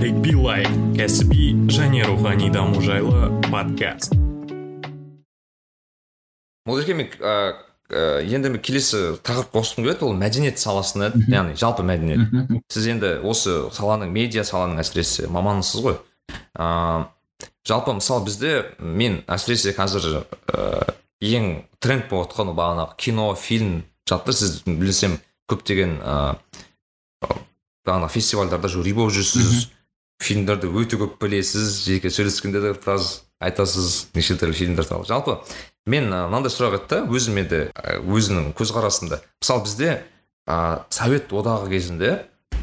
тарик билай кәсіби және рухани даму жайлы подкаст. Молдеке мен енді мен келесі тақырып қосқым келеді ол мәдениет саласында яғни жалпы мәдениет. Сіз енді осы саланың медиа саланың әсіресе маманысыз ғой. Ыыы жалпы мысалы бізде мен әсіресе қазір ә, ең тренд болып жатқан бағанағы кино фильм жатыр. Сіз білсем көптеген ыыы бағанағы фестивальдарда жюри болып жүрсіз. Фильмдерді өте көп білесіз жеке сөйлескенде де біраз айтасыз неше түрлі фильмдер туралы жалпы мен мынандай сұрақ еді да өзіме де өзінің көзқарасымда мысалы бізде ә, совет одағы кезінде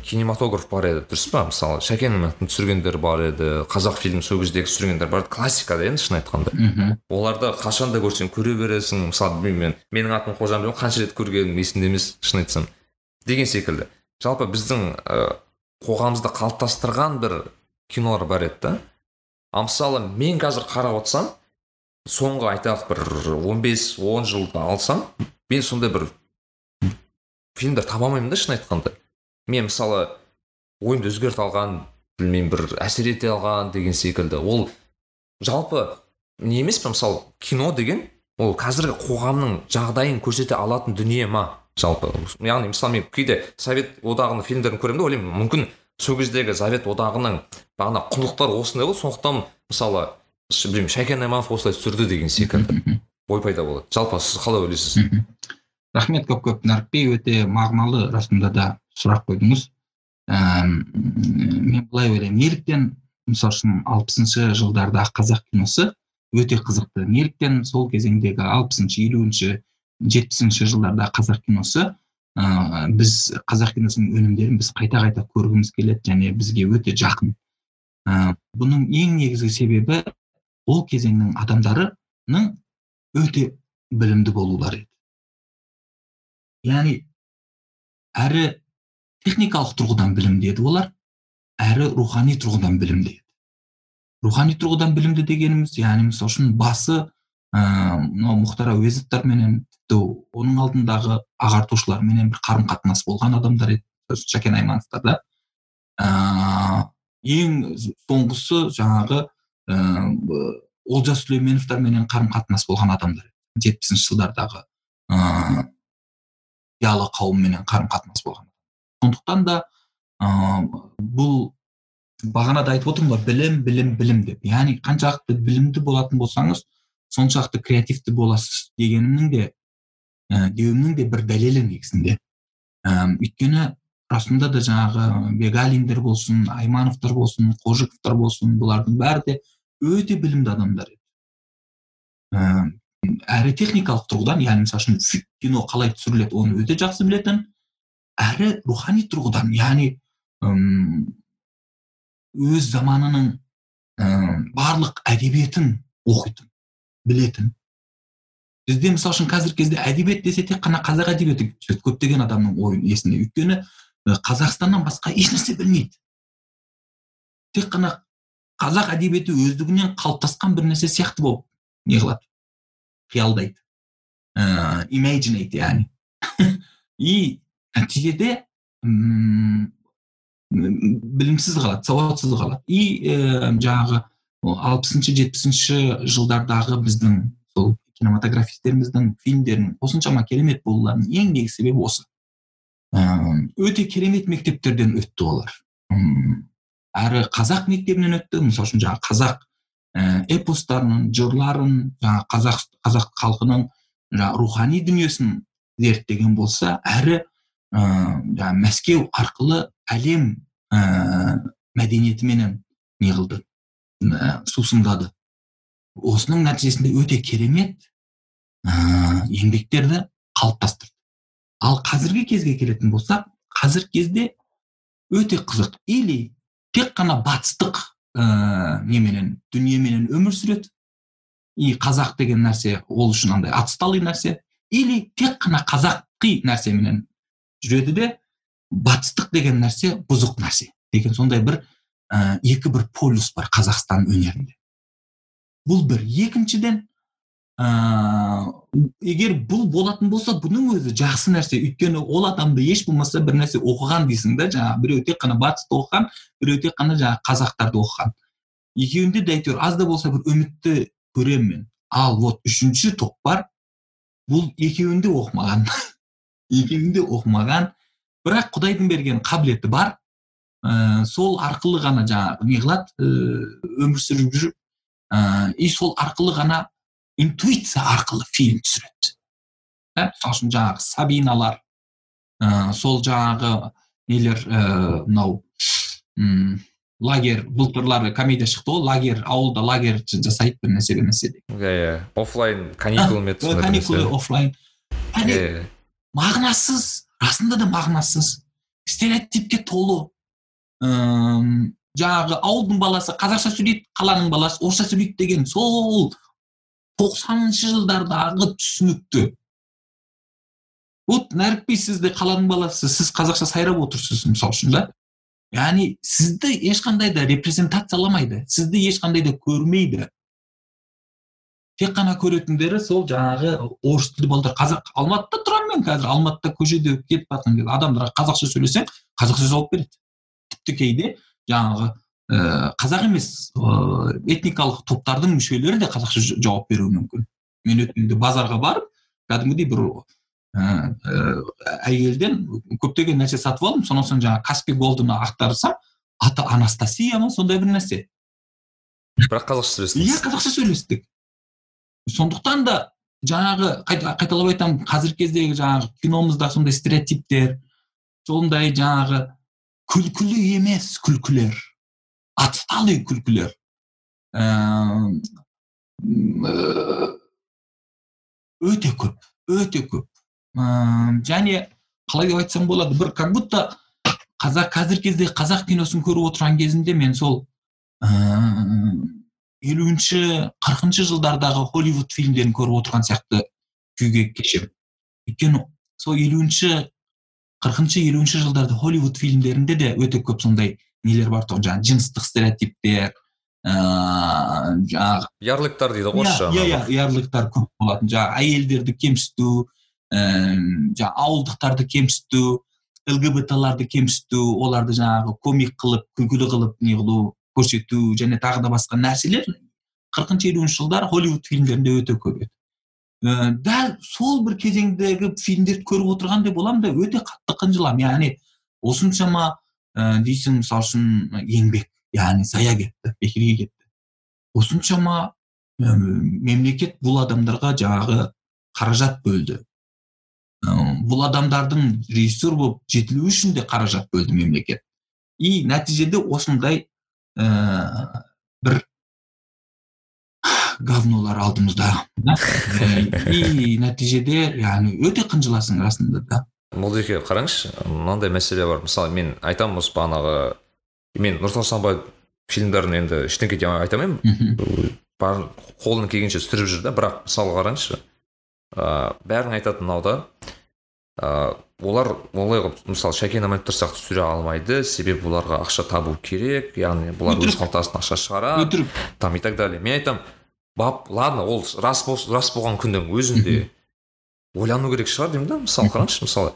кинематограф бар еді дұрыс па? Мысалы шәкен түсіргендер бар еді қазақ фильм сол кездегі түсіргендер бар еді. Классика да енді шын айтқанда. Мхм. Оларды қашан да көрсең көре бересің. Мысалы білмеймін мен менің атым қожа қанша рет көргенім есімде емес шын айтсам. Деген секілді. Жалпы біздің ә, қоғамымызды қалыптастырған бір кинолар бар еді да. Ал мысалы мен қазір қарап отырсам соңғы айталық бір 15-10 жылды алсам мен сондай бір фильмдер таба алмаймын да шын айтқанда. Мен мысалы ойымды өзгерте алған білмеймін бір әсер ете алған деген секілді. Ол жалпы не емес па мысалы кино деген ол қазіргі қоғамның жағдайын көрсете алатын дүние ма? Жалпы. Яғни мысалы мен кейде совет одағының фильмдерін көремін да ойлаймын. Мүмкін сол кездегі совет одағының бағана құндылықтары осындай ғой. Сондықтан мысалы білмеймін шәкен айманов осылай түсірді деген секілді. Ой пайда болады. Жалпы сіз қалай ойлайсыз? Рахмет көп көп. Нәрікбей өте мағыналы расында да сұрақ қойдыңыз. Мен былай ойлаймын. Неліктен мысалы үшін алпысыншы жылдардағы қазақ киносы өте қызықты. Неліктен сол кезеңдегі алпысыншы елуінші жетпісінші жылдарда қазақ киносы ә, біз қазақ киносының өнімдерін біз қайта қайта көргіміз келеді және бізге өте жақын. Ә, бұның ең негізгі себебі ол кезеңнің адамдарының өте білімді болулары. Еді яғни әрі техникалық тұрғыдан білімді еді олар әрі рухани тұрғыдан білімді еді рухани тұрғыдан білімді дегеніміз яғни мысалы үшін басы мынау мұхтар әуезовтарменен тіпті оның алдындағы ағартушыларменен бір қарым қатынас болған адамдар еді шәкен аймановтар да. Ә, ең соңғысы жаңағы ә, олжас сүлейменовтарменен қарым қатынас болған адамдар жетпісінші жылдардағы ыыы зиялы қауымменен қарым қатынас болған сондықтан да ә, бұл бағана да айтып отырмын ғой білім білім білім деп. Яғни қаншалықты білімді болатын болсаңыз соншалықты креативті боласыз дегенімнің де ә, деуімнің де бір дәлелі негізінде. Ә, өйткені расында да жаңағы бегалиндер болсын аймановтар болсын қожиковтар болсын бұлардың бәрі де өте білімді адамдар еді. Ә, әрі техникалық тұрғыдан яғни мысалы үшін кино қалай түсіріледі оны өте жақсы білетін әрі рухани тұрғыдан яғни өз заманының ә, барлық әдебиетін оқитын. Білетін. Бізде мысалы үшін қазіргі кезде әдебиет десе тек қана қазақ әдебиеті жүреді көптеген адамның ойын есінде. Өйткені қазақстаннан басқа ешнәрсе білмейді. Тек қана қазақ әдебиеті өздігінен қалыптасқан бір нәрсе сияқты болып не қылады? Қиялдайды. Ыыы имейджинейт яғни. И нәтижеде білімсіз қалады сауатсыз қалады. И жаңағы алпысыншы жетпісінші жылдардағы біздің сол кинематографистеріміздің фильмдерінің осыншама керемет болуларының ең негізгі себебі осы өте керемет мектептерден өтті олар әрі қазақ мектебінен өтті мысалы үшін жаңағы қазақ эпостарының жырларын жаңағы қазақ қазақ халқының рухани дүниесін зерттеген болса әрі ә, мәскеу арқылы әлем ә, мәдениетіменен не қылды ә, сусындады. Осының нәтижесінде өте керемет ә, еңбектерді қалыптастырды. Ал қазіргі кезге келетін болсақ қазіргі кезде өте қызық. Или тек қана батыстық ә, неменен дүниеменен өмір сүреді. И қазақ деген нәрсе ол үшін андай отсталый нәрсе. Или тек қана қазақи нәрсеменен жүреді де батыстық деген нәрсе бұзық нәрсе деген сондай бір ә, екі бір полюс бар қазақстан өнерінде. Бұл бір. Екіншіден егер бұл болатын болса бұның өзі жақсы нәрсе. Өйткені ол адамды еш болмаса бір нәрсе оқыған дейсің да жаңағы біреу тек қана батысты оқыған біреу тек қана жаңағы қазақтарды оқыған. Екеуінде де әйтеуір аз да болса бір үмітті көремін. Мен ал вот үшінші топ бар. Бұл екеуін де оқымаған. Екеуін де оқымаған. Бірақ құдайдың берген қабілеті бар. Ә, сол арқылы ғана жаңағы не қылады? Өмір сүріп жүріп ә, и сол арқылы ғана интуиция арқылы фильм түсіреді. Ә, мысалы үшін жаңағы сабиналар ә, сол жаңағы нелер мынау ә, лагерь былтырлары комедия шықты ғой лагерь ауылда лагерь жасайды бір нәрсе бір нәрсе иә иә. Оффлайн каникул методында каникулы оффлайн. Иә мағынасыз расында да мағынасыз. Стереотипке толы. Ыыы жаңағы ауылдың баласы қазақша сөйлейді қаланың баласы орысша сөйлейді деген сол тоқсаныншы жылдардағы түсінікті. Вот нәрікби сіз де қаланың баласы сіз қазақша сайрап отырсыз мысалы үшін да. Яғни сізді ешқандай да репрезентацияламайды сізді ешқандай да көрмейді. Тек қана көретіндері сол жаңағы орыс тілді балдар қазақ алматыда тұрамын мен қазір алматыда көшеде кетіп жатқан кезде адамдарға қазақша сөйлесең қазақша жауап береді. Тіпті кейде жаңағы ә, қазақ емес ә, этникалық топтардың мүшелері де қазақша жауап беруі мүмкін. Мен өткенде базарға барып кәдімгідей бір ә, әйелден көптеген нәрсе сатып алдым. Сонан соң жаңағы каспи голдыны ақтарсам аты анастасия ма сондай бір нәрсе. Бірақ қазақша сөйлестіңіз. Иә қазақша сөйлестік. Сондықтан да жаңағы қайталап айтамын қазіргі кездегі жаңағы киномызда сондай стереотиптер сондай жаңағы күлкілі емес күлкілер отсталый күлкілер өте көп өте көп және қалай деп айтсам болады бір как будто қазақ қазіргі кезде қазақ киносын көріп отырған кезінде мен сол елуінші қырқыншы жылдардағы холливуд фильмдерін көріп отырған сияқты күйге кешемін өйткені сол елуінші қырқыншы елуінші жылдарда холливуд фильмдерінде де өте көп сондай нелер бар. Тұғын жаңағы жыныстық стереотиптер ыыы жаңағы ярлыктар дейді ғой орысша иә иә ярлыктар көп болатын. Жаңағы әйелдерді кемсіту ііі жаңағы ауылдықтарды кемсіту лгбтларды кемсіту оларды жаңағы комик қылып күлкілі қылып не қылу көрсету және тағы да басқа нәрселер қырқыншы елуінші жылдар холливуд фильмдерінде өте көп еді. Ә, дәл сол бір кезеңдегі фильмдерді көріп отырғандай боламын да өте қатты қынжыламын. Яғни осыншама ә, дейсің мысалы үшін еңбек яғни зая кетті бекерге кетті. Осыншама ә, мемлекет бұл адамдарға жаңағы қаражат бөлді. Ә, бұл адамдардың режиссер болып жетілуі үшін де қаражат бөлді мемлекет. И нәтижеде осындай ә, бір говнолар алдымызда. И нәтижеде яғни өте қынжыласың расында да? Молдеке қараңызшы мынандай мәселе бар. Мысалы мен айтамын осы бағанағы мен нұрсұлтан санбаев фильмдерін енді ештеңке деп айта алмаймын. Бар қолынан келгенше түсіріп жүр да. Бірақ мысалы қараңызшы ыыы бәрің айтатын мынау да. Ыыы олар олай қылып мысалы шәкен айманов тұрсақ түсіре алмайды. Себебі оларға ақша табу керек. Яғни бұлар өз қалтасынан ақша шығарады өтірік. Там и так далее. Мен айтамын бап ладно ол рас рас болған күннің өзінде ойлану керек шығар деймін да мысалы қараңызшы мысалы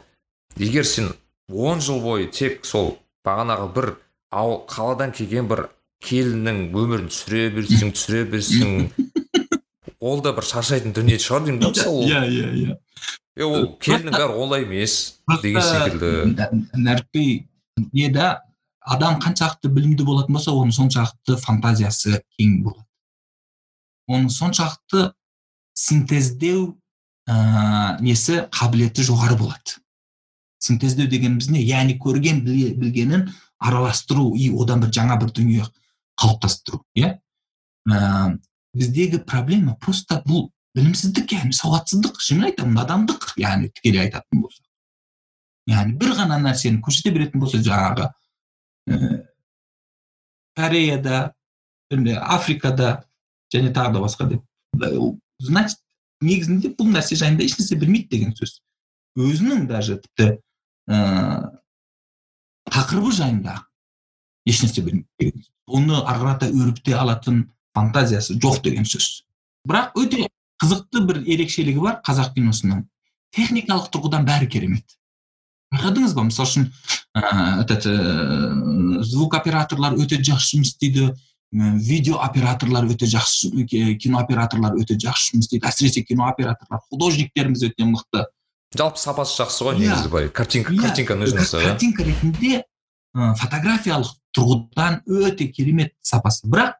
егер сен он жыл бойы тек сол бағанағы бір ауыл қаладан келген бір келіннің өмірін түсіре берсең түсіре берсең ол да бір шаршайтын дүние шығар деймін да мысалы иә иә иә. Ол келіннің бәрі олай емес деген секілді. Не да адам қаншалықты білімді болатын болса оның соншалықты фантазиясы кең болады. Оның соншалықты синтездеу ә, несі қабілеті жоғары болады. Синтездеу дегеніміз не? Яғни көрген білгенін араластыру и одан бір жаңа бір дүние қалыптастыру иә? Ә, біздегі проблема просто бұл білімсіздік яғни сауатсыздық. Шынымен айтамын надандық яғни тікелей айтатын болсақ. Яғни бір ғана нәрсені көрсете беретін болса жаңағы ә, кореяда африкада және тағы да басқа деп. Значит негізінде бұл нәрсе жайында ешнәрсе білмейді деген сөз. Өзінің даже тіпті ә, тақырыбы жайында ешнәрсе білмейді оны ары қарата өрбіте алатын фантазиясы жоқ деген сөз. Бірақ өте қызықты бір ерекшелігі бар қазақ киносының. Техникалық тұрғыдан бәрі керемет. Байқадыңыз ба? Мысалы үшін ә, этот ә, звук операторлар өте жақсы жұмыс істейді. Видео операторлар өте жақсы кино операторлар өте жақсы жұмыс істейді. Әсіресе кино операторлар художниктеріміз өте мықты. Жалпы сапасы жақсы ғой негізі былай картинка иә, картинканың өзін картинка ретінде ә, фотографиялық тұрғыдан өте керемет сапасы. Бірақ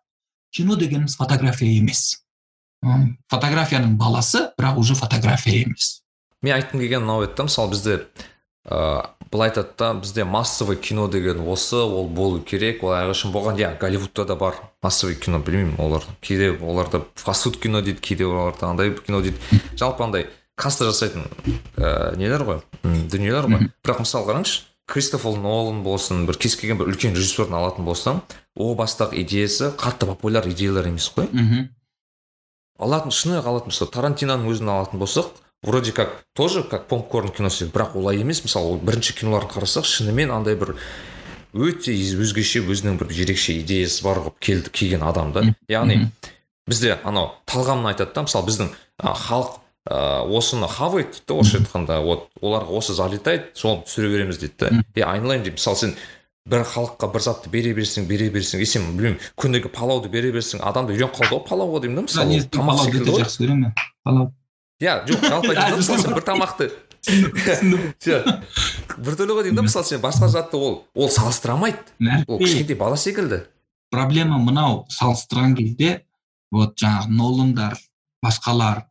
кино дегеніміз фотография емес. Фотографияның баласы бірақ уже фотография емес. Мен айтқым келгені мынау еді да мысалы бізде ыыы былай айтады да бізде массовый кино деген осы ол болу керек. Ол әрқашан болған иә голливудта да бар массовый кино білмеймін олар. Кейде оларды фастфуд кино дейді кейде оларды андай кино дейді. Жалпы андай касса жасайтын ә, нелер ғой? Дүниелер ғой. Бірақ мысалы қараңызшы кристофер нолан болсын бір кез келген бір үлкен режиссерді алатын болсаң о бастағы идеясы қатты популяр идеялар емес қой. Мхм. Алатын шыны алатын болсақ тарантиноның өзін алатын болсақ вроде как тоже как попкорн кино сияқты бірақ олай емес. Мысалы ол бірінші киноларын қарасақ шынымен андай бір өте өзгеше өзінің бір ерекше идеясы бар қылып келді келген адам да. Яғни бізде анау талғамын айтады да. Мысалы біздің халық ыыы осыны хавает дейді да орысша айтқанда. Вот оларға осы залетает соны түсіре береміз дейді да. Е айналайын дейді мысалы сен бір халыққа бір затты бере берсең бере берсең е сен білмеймін күніге палауды бере берсең адам да үйреніп қалды ғой палауға деймін да мысалы тамақ секілді ғой. жақсы көремін палау. Иә жоқ жалпы айтайын да мысалы бір тамақты. Біртүрлі ғой деймін да мысалы сен басқа затты ол ол салыстыра алмайды ол кішкентай бала секілді. Проблема мынау салыстырған кезде вот жаңағы ноландар басқалар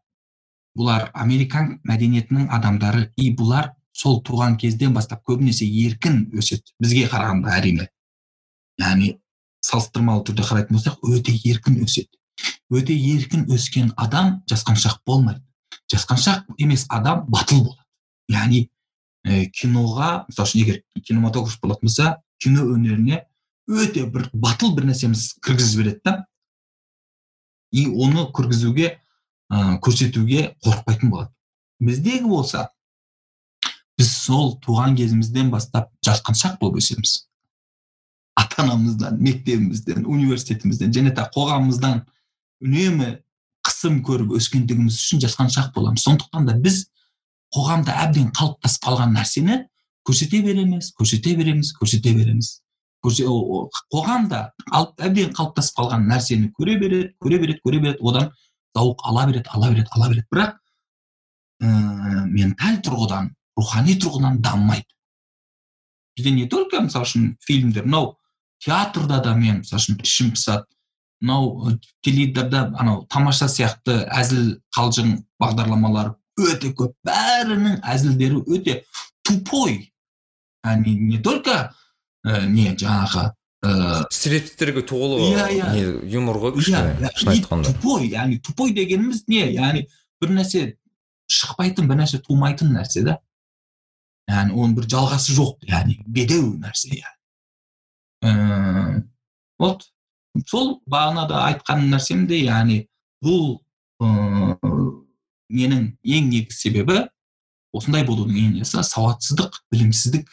бұлар американ мәдениетінің адамдары. И бұлар сол туған кезден бастап көбінесе еркін өседі бізге қарағанда әрине. Яғни салыстырмалы түрде қарайтын болсақ өте еркін өседі. Өте еркін өскен адам жасқаншақ болмайды. Жасқаншақ емес адам батыл болады. Яғни ә, киноға мысалы үшін егер кинематограф болатын болса кино өнеріне өте бір батыл бір нәрсеміз кіргізіп жібереді да. И оны кіргізуге ә, көрсетуге қорықпайтын болады. Біздегі болса біз сол туған кезімізден бастап жасқаншақ болып өсеміз. Ата анамыздан мектебімізден университетімізден және де қоғамымыздан үнемі қысым көріп өскендігіміз үшін жасқаншақ боламыз. Сондықтан да біз қоғамда әбден қалыптасып қалған нәрсені көрсете береміз көрсете береміз көрсете береміз. Қоғамда әбден қалыптасып қалған нәрсені көре береді көре береді көре береді одан зауық ала береді ала береді ала береді. Бірақ ә, менталь тұрғыдан рухани тұрғыдан дамымайды. Бізде не только мысалы үшін фильмдер мынау театрда да мен мысалы үшін ішім пысады мынау теледидарда анау тамаша сияқты әзіл қалжың бағдарламалар өте көп. Бәрінің әзілдері өте тупой. Яғни не только ә, не жаңағы ыыы стереотиптерге толы иә иә. юмор ғой кішкене иә, шын айтқанда. тупой яғни тупой дегеніміз не яғни бір нәрсе шықпайтын бір нәрсе тумайтын нәрсе да. Яғни оның бір жалғасы жоқ яғни бедеу нәрсе иә вот. Сол бағанада айтқан нәрсем де яғни бұл ыыы менің ең негізгі себебі осындай болудың ең негізі сауатсыздық білімсіздік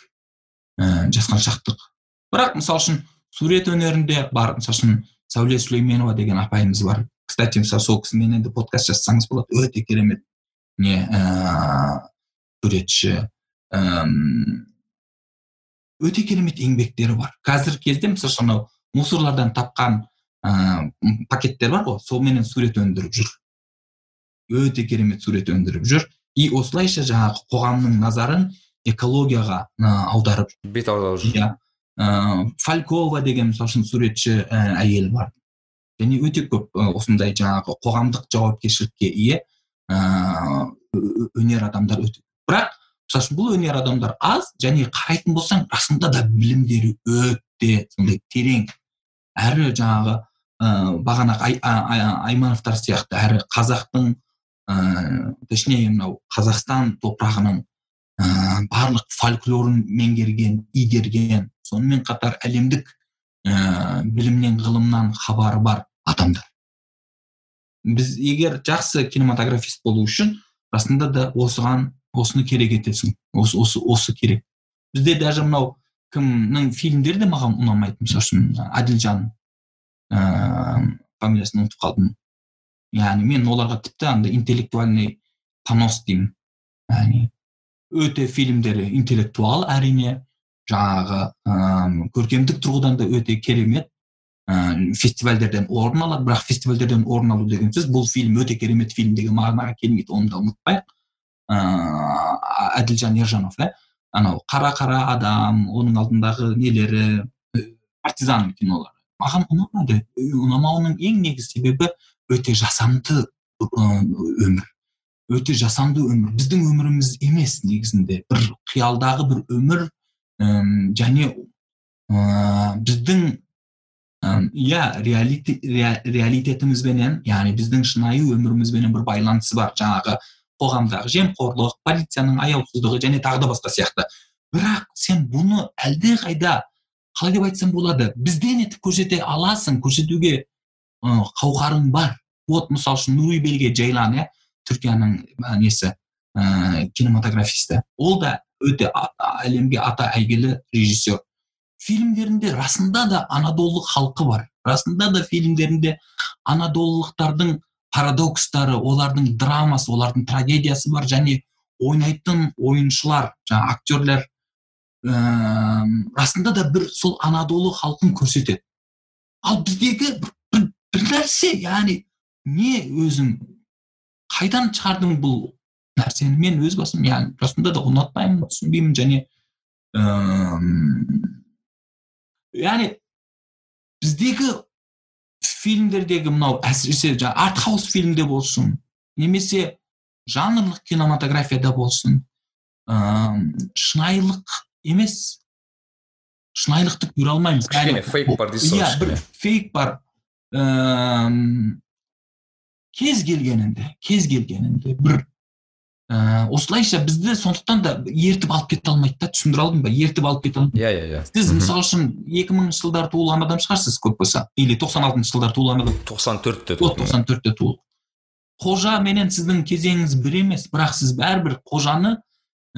ііі жасқаншақтық бірақ мысалы үшін сурет өнерінде бар мысалы үшін сәуле сүлейменова деген апайымыз бар. Кстати мысалы сол кісімен енді подкаст жазсаңыз болады. Өте керемет не ыыы суретші өте керемет еңбектері бар. Қазіргі кезде мысалы анау мусорлардан тапқан ыыы пакеттер бар ғой солменен сурет өндіріп жүр. Өте керемет сурет өндіріп жүр. И осылайша жаңағы қоғамның назарын экологияға аударып бет аударып жүр. Иә. Фалькова деген мысалы үшін суретші ә, әйел бар. Және өте көп осындай жаңағы қоғамдық жауапкершілікке ие ыыы өнер адамдар өте бірақ мысалы үшін бұл өнер адамдар аз және қарайтын болсаң расында да білімдері өте сондай терең. Әрі жаңағы ыыы бағана ай, аймановтар сияқты әрі қазақтың ыыы точнее мынау қазақстан топырағының ә, барлық фольклорын меңгерген игерген сонымен қатар әлемдік ә, білімнен ғылымнан хабары бар адамдар. Біз егер жақсы кинематографист болу үшін расында да осыған осыны керек етесің осы осы осы керек. Бізде даже мынау кімнің фильмдері де маған ұнамайды мысалы үшін әділжан ыыы фамилиясын ұмытып қалдым. Яғни мен оларға тіпті андай интеллектуальный понос деймін. Яғни өте фильмдері интеллектуал әрине. Жаңағы ыыы көркемдік тұрғыдан да өте керемет. Ә, фестивальдерден орын алады. Бірақ фестивальдерден орын алу деген сөз бұл фильм өте керемет фильм деген мағынаға келмейді. Оны да ұмытпайық. Ыыы әділжан ержанов иә анау қара қара адам оның алдындағы нелері партизан кинолары. Маған ұнамады. Ұнамауының ең негізгі себебі өте жасанды өмір. Өте жасанды өмір. Біздің өміріміз емес негізінде. Бір қиялдағы бір өмір ә, және ә, біздің иә реалитетімізбенен яғни біздің шынайы өмірімізбенен бір байланысы бар. Жаңағы қоғамдағы жемқорлық полицияның аяусыздығы және тағы да басқа сияқты. Бірақ сен бұны әлдеқайда қалай деп айтсам болады бізден етіп көрсете аласың көрсетуге қауқарың бар. Вот мысалы үшін нури белге жайлан иә түркияның несі ыыы кинематографисті. Ол да өте әлемге ата әйгілі режиссер. Фильмдерінде расында да анадолы халқы бар. Расында да фильмдерінде анадолылықтардың парадокстары олардың драмасы олардың трагедиясы бар және ойнайтын ойыншылар жаңа актерлер ә, расында да бір сол анадолы халқын көрсетеді. Ал біздегі бір, бір, нәрсе яғни не өзің қайдан шығардың бұл нәрсені? Мен өз басым яғни расында да ұнатпаймын түсінбеймін және яғни біздегі фильмдердегі мынау әсіресе жаңағы артхаус фильмде болсын немесе жанрлық кинематографияда болсын ыыы шынайылық емес. Шынайылықты көре алмаймыз. Кішкене фейк бар дейсіз иә бір фейк бар. Ыыы кез келгенінде кез келгенінде бір ә, осылайша бізді сондықтан да ертіп алып кете алмайды да түсіндіре алдым ба? Ертіп алып кете алмайды. Иә иә иә. Сіз мысалы үшін екі мыңыншы жылдары туылған адам шығарсыз көп болса? Или тоқсан алтыншы жылдары туылған адам? тоқсан төртте тоқсан төртте туыл қожа менен сіздің кезеңіңіз бір емес бірақ сіз бәрібір қожаны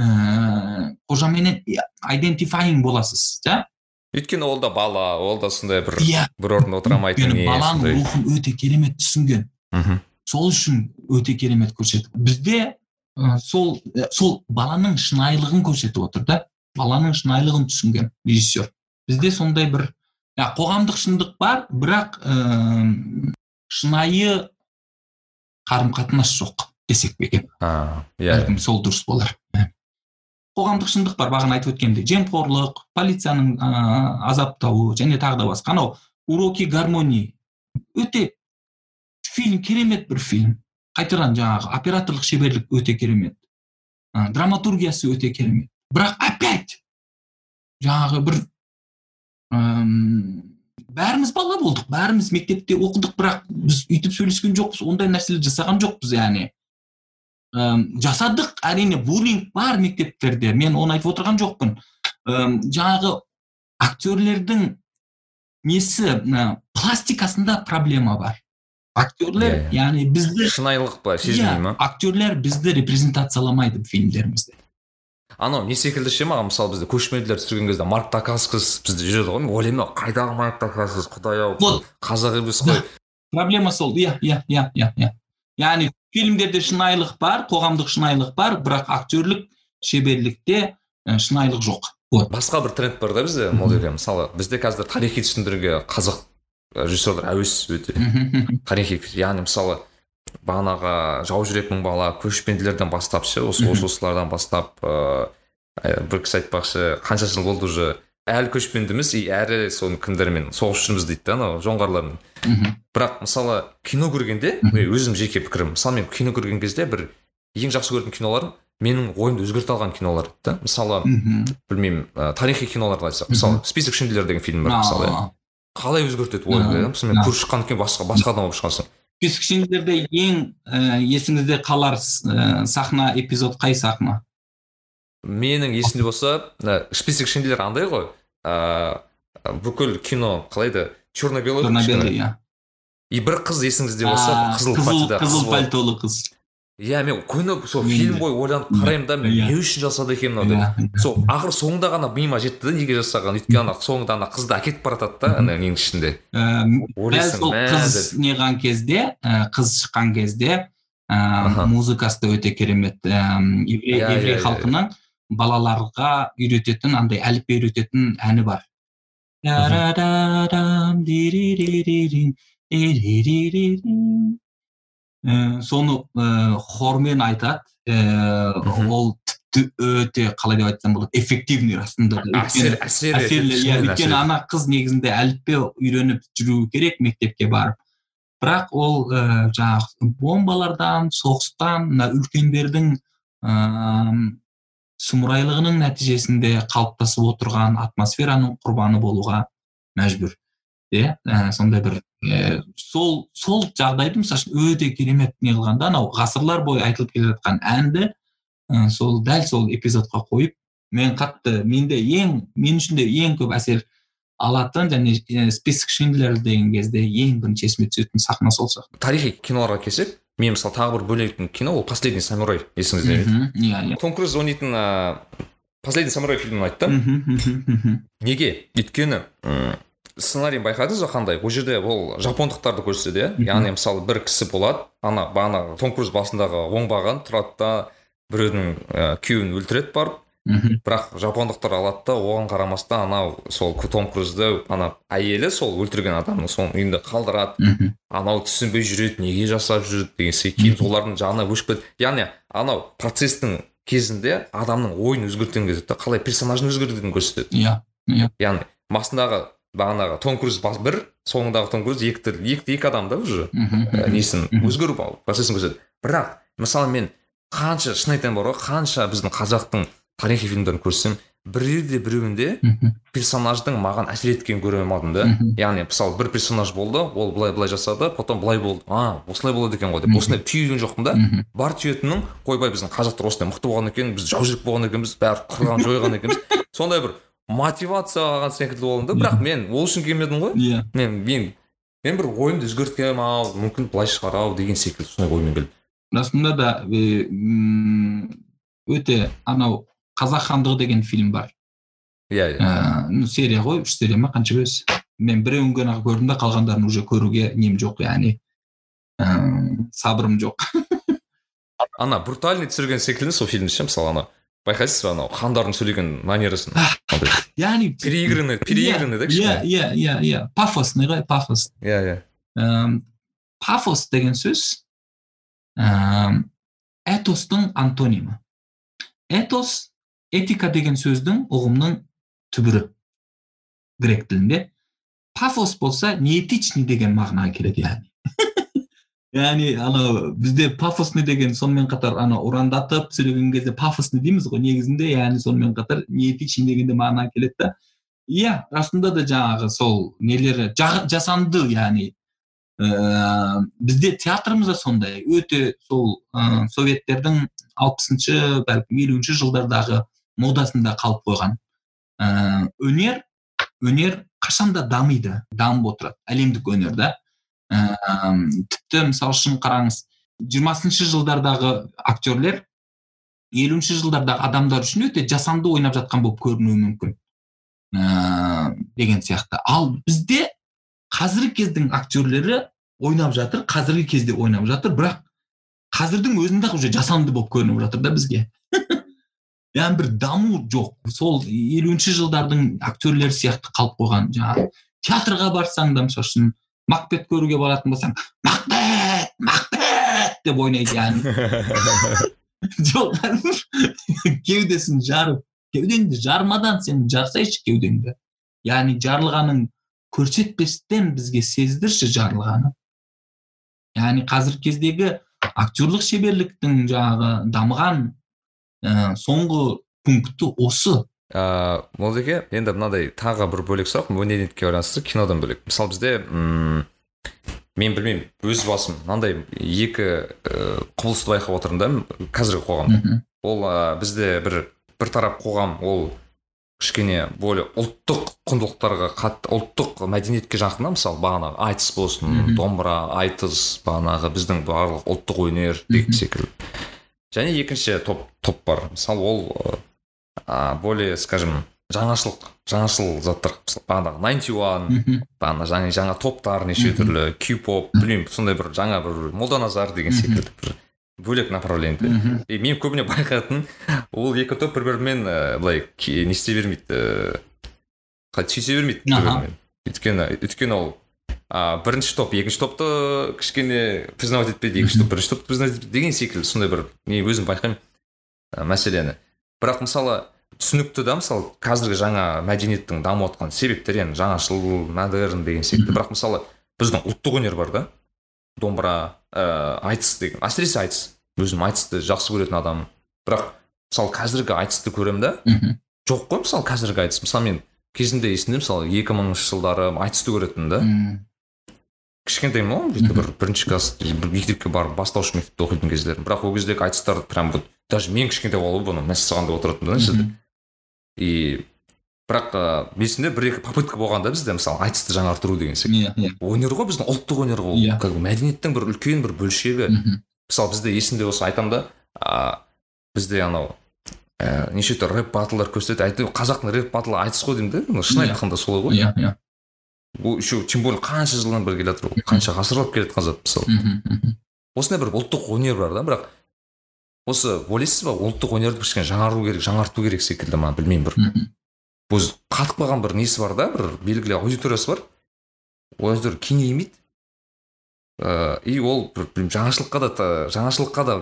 ііі қожаменен айдентифайинг боласыз иә өйткені ол да бала ол да сондай бір иә. бір орында отыра алмайтын не баланың рухын өте керемет түсінген. Мхм. Сол үшін өте керемет көрсетті бізде сол сол баланың шынайылығын көрсетіп отыр да. Баланың шынайылығын түсінген режиссер. Бізде сондай бір ә, қоғамдық шындық бар бірақ ә, шынайы қарым қатынас жоқ десек пе екен? Иә бәлкім сол дұрыс болар. Қоғамдық шындық бар бағана айтып өткендей. Жемқорлық полицияның ә, азаптауы және тағы да басқа. Анау уроки гармонии өте фильм керемет бір фильм. Қайтадан жаңағы операторлық шеберлік өте керемет. Ә, драматургиясы өте керемет. Бірақ опять жаңағы бір әм, бәріміз бала болдық бәріміз мектепте оқыдық бірақ біз өйтіп сөйлескен жоқпыз ондай нәрселер жасаған жоқпыз яғни. Жасадық әрине буллинг бар мектептерде мен оны айтып отырған жоқпын. Әм, жаңағы актерлердің несі пластикасында проблема бар. Актерлер yeah, яғни бізді шынайылық па сезілмей ма актерлер бізді репрезентацияламайды фильмдерімізде анау не секілді ше маған мысалы бізде көшпенділер түсірген кезде марк дакаскас бізде жүреді ғой мен ойлаймын қайдағы марк дакаскас құдай ау вот қазақ емес қой проблема сол иә иә иә иә иә яғни фильмдерде шынайылық бар қоғамдық шынайылық бар бірақ актерлік шеберлікте шынайылық жоқ вот басқа бір тренд бар да бізде ол жерде мысалы бізде қазір тарихи түсіндіруге қазақ режиссерлар әуес өте. Тарихи яғни мысалы бағанағы жау жүрек мың бала көшпенділерден бастап ше осы осы осылардан бастап ыыы бір кісі айтпақшы қанша жыл болды уже? Әлі көшпендіміз и әрі соны кімдермен соғысып жүрміз дейді да анау жоңғарлармен. Бірақ мысалы кино көргенде өзім жеке пікірім мысалы мен кино көрген кезде бір ең жақсы көретін киноларым менің ойымды өзгерте алған кинолар да мысалы білмеймін тарихи киноларды айтсақ. Мысалы список шиндлер деген фильм бар мысалы қалай өзгертеді ойыңды? Мысалы мен көріп шыққаннан кейін басқа басқа адам болып шығасың. Ең ә, есіңізде қалар ә, сахна эпизод қай сахна? Менің есімде болса ә, список шиндлер андай ғой. Ә, бүкіл кино қалай еді? Черно белый черно белый иә. И бір қыз есіңізде болса қызыл қызыл, қызыл пальтолы қыз. Иә мен күні сол фильм бойы ойланып қараймын да мен не үшін жасады екен мынау деп сол ақыры соңында ғана миыма жетті да неге жасаған? Өйткені ана соңында ана қызды әкетіп бара жатады да ана ненің ішінде. Дәл сол қыз неған кезде қыз шыққан кезде музыкасы да өте керемет еврей халқының балаларға үйрететін андай әліппе үйрететін әні бар. Ә, соны ә, хормен айтады. Ә, ол тіпті өте қалай деп айтсам болады эффективный расында әсерлі иә өйткені ана қыз негізінде әліппе үйреніп жүру керек мектепке барып. Бірақ ол ә, жаңағы бомбалардан соғыстан мына үлкендердің ә, сұмырайлығының нәтижесінде қалыптасып отырған атмосфераның құрбаны болуға мәжбүр. Иә сондай бір ә, сол сол жағдайды мысалы үшін өте керемет не қылған да анау ғасырлар бойы айтылып келе жатқан әнді ә, сол дәл сол эпизодқа қойып мен қатты менде ең мен үшін де ең көп әсер алатын және список шиндлер деген кезде ең бірінші есіме түсетін сахна сол сияқты. Тарихи киноларға келсек мен мысалы тағы бір бөлетін кино ол последний самурай есіңізде ме иә иә. Том круз ойнайтын ыыы последний самурай фильмін айтты. Неге? Өйткені сценарийін байқадыңыз ба қандай? Ол жерде ол жапондықтарды көрсетеді иә? Яғни мысалы бір кісі болады ана бағанағы том круз басындағы оңбаған тұрады да біреудің ә, күйеуін өлтіреді барып. Бірақ жапондықтар алады да оған қарамастан анау сол том крузды ана әйелі сол өлтірген адамның соның үйінде қалдырады. Анау түсінбей жүреді неге жасап жүреді деген секілді. Кейін олардың жағына өшіп кетеді. Яғни анау процестің кезінде адамның ойын өзгерткен кезде қалай персонажын өзгертетінін көрсетеді. Иә иә. Яғни басындағы бағанағы том круз бір соңындағы том круз екі екі, екі адам да уже несін өзгеру процесін көрсетеді. Бірақ мысалы мен қанша шын айтайын бар ғой қанша біздің қазақтың тарихи фильмдерін көрсем бірде біреуінде персонаждың маған әсер еткенін көре алмадым да. Яғни мысалы бір персонаж болды ол былай былай жасады потом былай болды а осылай болады екен ғой деп. Осындай түйген жоқпын да. Бар түйетінім ойбай біздің қазақтар осындай мықты болған екен біз жаужүрек болған екенбіз бәрі қырған жойған екенбіз. Сондай бір мотивация алған секілді болдым да бірақ мен ол үшін келмедім ғой. Иә. Мен мен мен бір ойымды өзгерткенмін ау мүмкін былай шығар ау деген секілді сондай оймен келдім. Расында да өте анау қазақ хандығы деген фильм бар. Иә иә. Серия ғой үш серия ма қанша өзі мен біреуін ғана көрдім да қалғандарын уже көруге нем жоқ яғни ыыы сабырым жоқ. Ана брутальный түсірген секілді сол фильмді ше мысалы ана? Байқайсыз ба анау? хандардың сөйлеген манерасын яғни переигранный переигранный да иә иә иә иә. Пафосный ғой? Пафос. Иә иә. Пафос деген сөз ыыы этостың антонимі. Этос этика деген сөздің ұғымның түбірі. Грек тілінде. Пафос болса неэтичный деген мағынаға келеді яғни. Яғни анау бізде пафосный деген сонымен қатар ана ұрандатып сөйлеген кезде пафосный дейміз ғой негізінде яғни сонымен қатар неэтичный деген де мағына келеді да иә расында да жаңағы сол нелері жасанды яғни ә, бізде театрымыз да сондай өте сол ә, советтердің алпысыншы бәлкім елуінші жылдардағы модасында қалып қойған ә, өнер өнер қашанда дамиды дамып отырады әлемдік өнер да ыыы тіпті мысалы үшін қараңыз жиырмасыншы жылдардағы актерлер елуінші жылдардағы адамдар үшін өте жасанды ойнап жатқан болып көрінуі мүмкін. Ыыы деген сияқты. Ал бізде қазіргі кездің актерлері ойнап жатыр қазіргі кезде ойнап жатыр бірақ қазірдің өзінде уже жасанды болып көрініп жатыр да бізге. Яғни бір даму жоқ. Сол елуінші жылдардың актерлері сияқты қалып қойған. Жаңағы театрға барсаң да мысалы үшін макбет көруге баратын болсаң макбет макбет деп ойнайды яғни жоқ кеудесін жарып кеудеңді жармадан сен жарсайшы кеудеңді яғни жарылғанын көрсетпестен бізге сездірші жарылғанын яғни қазіргі кездегі актерлік шеберліктің жаңағы дамыған ә, соңғы пункті осы. Ыыы молдеке енді мынадай тағы бір бөлек сұрақ. Өнерділікке байланысты кинодан бөлек. Мысалы бізде м мен білмеймін өз басым мынандай екі ыыы құбылысты байқап отырмын да қазіргі қоғамда ол ә, бізде бір бір тарап қоғам ол кішкене более ұлттық құндылықтарға қатты ұлттық мәдениетке жақын мысалы бағанағы айтыс болсын домбыра айтыс бағанағы біздің барлық ұлттық өнер деген секілді. Және екінші топ топ бар. Мысалы ол ә, более скажем жаңашылық жаңашыл заттар. Бағанағы найнти уан бағана жаңа жаңа топтар неше түрлі кю поп білмеймін сондай бір жаңа бір молданазар деген секілді бір бөлек направление и мен көбіне байқайтын ол екі топ бір бірімен былай не істей бермейді қалай түйісе бермейді бір бірімен өйткені өйткені ол а, бірінші топ екінші топты кішкене признавать етпейді екінші топ бірінші топты признавать етпейді деген секілді сондай бір мен өзім байқаймын ә, мәселені. Бірақ мысалы түсінікті да мысалы қазіргі жаңа мәдениеттің дамып жатқан себептері яғни жаңашыл модерн деген секілді. Бірақ мысалы біздің ұлттық өнер бар да. Домбыра ә, айтыс деген әсіресе айтыс. Өзім айтысты жақсы көретін адаммын бірақ мысалы қазіргі айтысты көремін да. Жоқ қой мысалы қазіргі айтыс. Мысалы мен кезінде есімде мысалы екі мыңыншы жылдары айтысты көретінмін да. Кішкентаймын ғой бір бірінші класс мектепке барып бастауыш мектепте оқитын кездерім. Бірақ ол кездегі айтыстар прям вот даже мен кішкентай болып бұны мәссаған деп отыратынмын да и бірақ ыыы есімде бір екі попытка болған да бізде мысалы айтысты жаңартыру деген секілді. Иә иә. Өнер ғой біздің ұлттық өнер ғой Иә. как бы мәдениеттің бір үлкен бір бөлшегі. Мысалы бізде есімде болса айтамын да а, бізде анау ә, неше түрлі рэп батлдар көрсетеді. Әйтеуір қазақтың рэп батлы айтыс қой деймін да шын Иә. айтқанда солай ғой. Иә иә. Ол еще тем более қанша жылдан бері келе жатыр ол қанша ғасырлап келе жатқан зат мысалы. Осындай бір ұлттық өнер бар да бірақ осы ойлайсыз ба ұлттық өнерді кішкене жаңару керек жаңарту керек секілді ма білмеймін бір. Өзі қатып қалған бір несі бар да бір белгілі аудиториясы бар. Ол аудитория кеңеймейді ыыы и ол бір білмеймін жаңашылдыққа да жаңашылдыққа да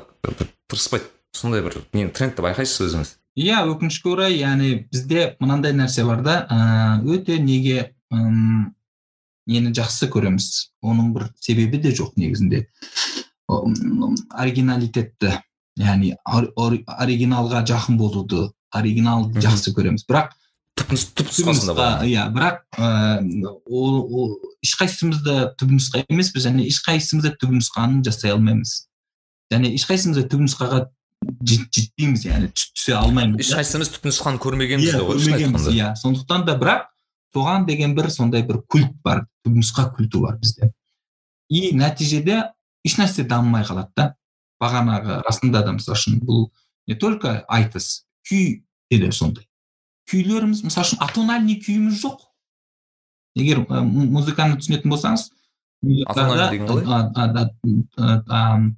тырыспайды. Сондай бір нені трендті байқайсыз өзіңіз? Иә өкінішке орай яғни бізде мынандай нәрсе бар да өте неге ым, нені жақсы көреміз? Оның бір себебі де жоқ негізінде. Оригиналитетті. Яғни ор- ор- оригиналға жақын болуды оригиналды жақсы көреміз бірақ иә бірақ ол ешқайсымыз да түпнұсқа емеспіз және ешқайсымыз да түпнұсқаны жасай алмаймыз және ешқайсымыз да түпнұсқаға жет- жетпейміз яғни түс- түсе алмаймыз ешқайсымыз түпнұсқаны көрмегенбіз де көрмегенбіз иә сондықтан да бірақ соған деген бір сондай бір культ бар түпнұсқа культі бар бізде и нәтижеде ешнәрсе дамымай қалады да бағанағы расында да мысалы үшін бұл не только айтыс күй де сондай. Күйлеріміз мысалы үшін атональный күйіміз жоқ. Егер музыканы түсінетін болсаңыз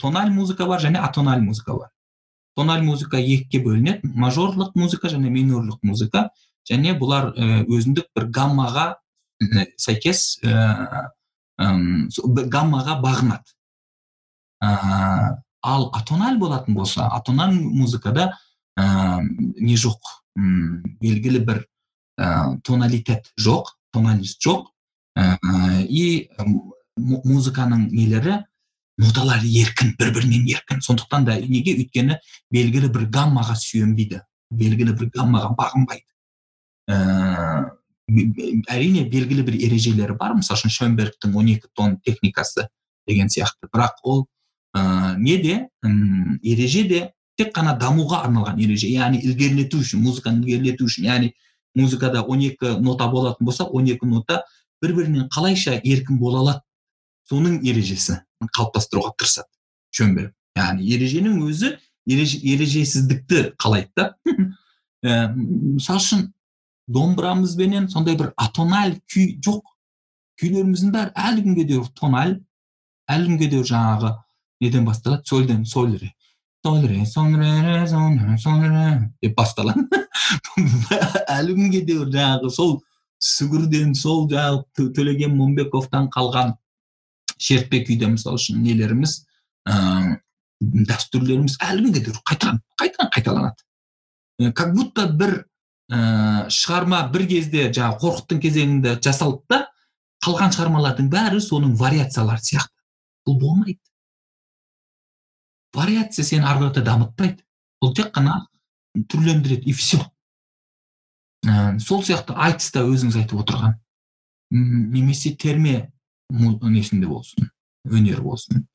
тональ музыка бар және атональ музыка бар. Тональ музыка екіге бөлінеді. Мажорлық музыка және минорлық музыка және бұлар өзіндік бір гаммаға сәйкес гаммаға бағынады. Ал атональ болатын болса атональ музыкада ә, не жоқ. М, белгілі бір ә, тоналитет жоқ тональность жоқ. Ә, и му- музыканың нелері ноталары еркін бір бірінен еркін. Сондықтан да неге? Өйткені белгілі бір гаммаға сүйенбейді белгілі бір гаммаға бағынбайды. Ә, әрине белгілі бір ережелері бар. Мысалы үшін шөнбергтің 12 тон техникасы деген сияқты. Бірақ ол ә, неде м, ереже де тек қана дамуға арналған ереже яғни ілгерілету үшін музыканы ілгерілету үшін яғни музыкада 12 нота болатын болса 12 нота бір бірінен қалайша еркін бола алады соның ережесі қалыптастыруға тырысады шөнберг яғни ереженің өзі ереже, ережесіздікті қалайды да Ә, мысалы үшін домбырамызбенен сондай бір атональ күй жоқ күйлеріміздің бәрі әлі күнге дейін тональ әлі күнге дейін жаңағы неден басталады сольден соль ре соль ре соль ре деп басталады әлі күнге дейін жаңағы сол сүгірден сол жаңағы Тө- төлеген момбековтан қалған шертпе күйде мысалы үшін нелеріміз ыыы дәстүрлеріміз әлі күнге дейін қайтадан қайтадан қайталанады как будто бір ыыы шығарма бір кезде жаңағы қорқыттың кезеңінде жасалды да қалған шығармалардың бәрі соның вариациялары сияқты бұл болмайды вариация сені ары қарата дамытпайды. Ол тек қана түрлендіреді и все ә, сол сияқты айтыста өзіңіз айтып отырған. Немесе терме несінде болсын өнер болсын.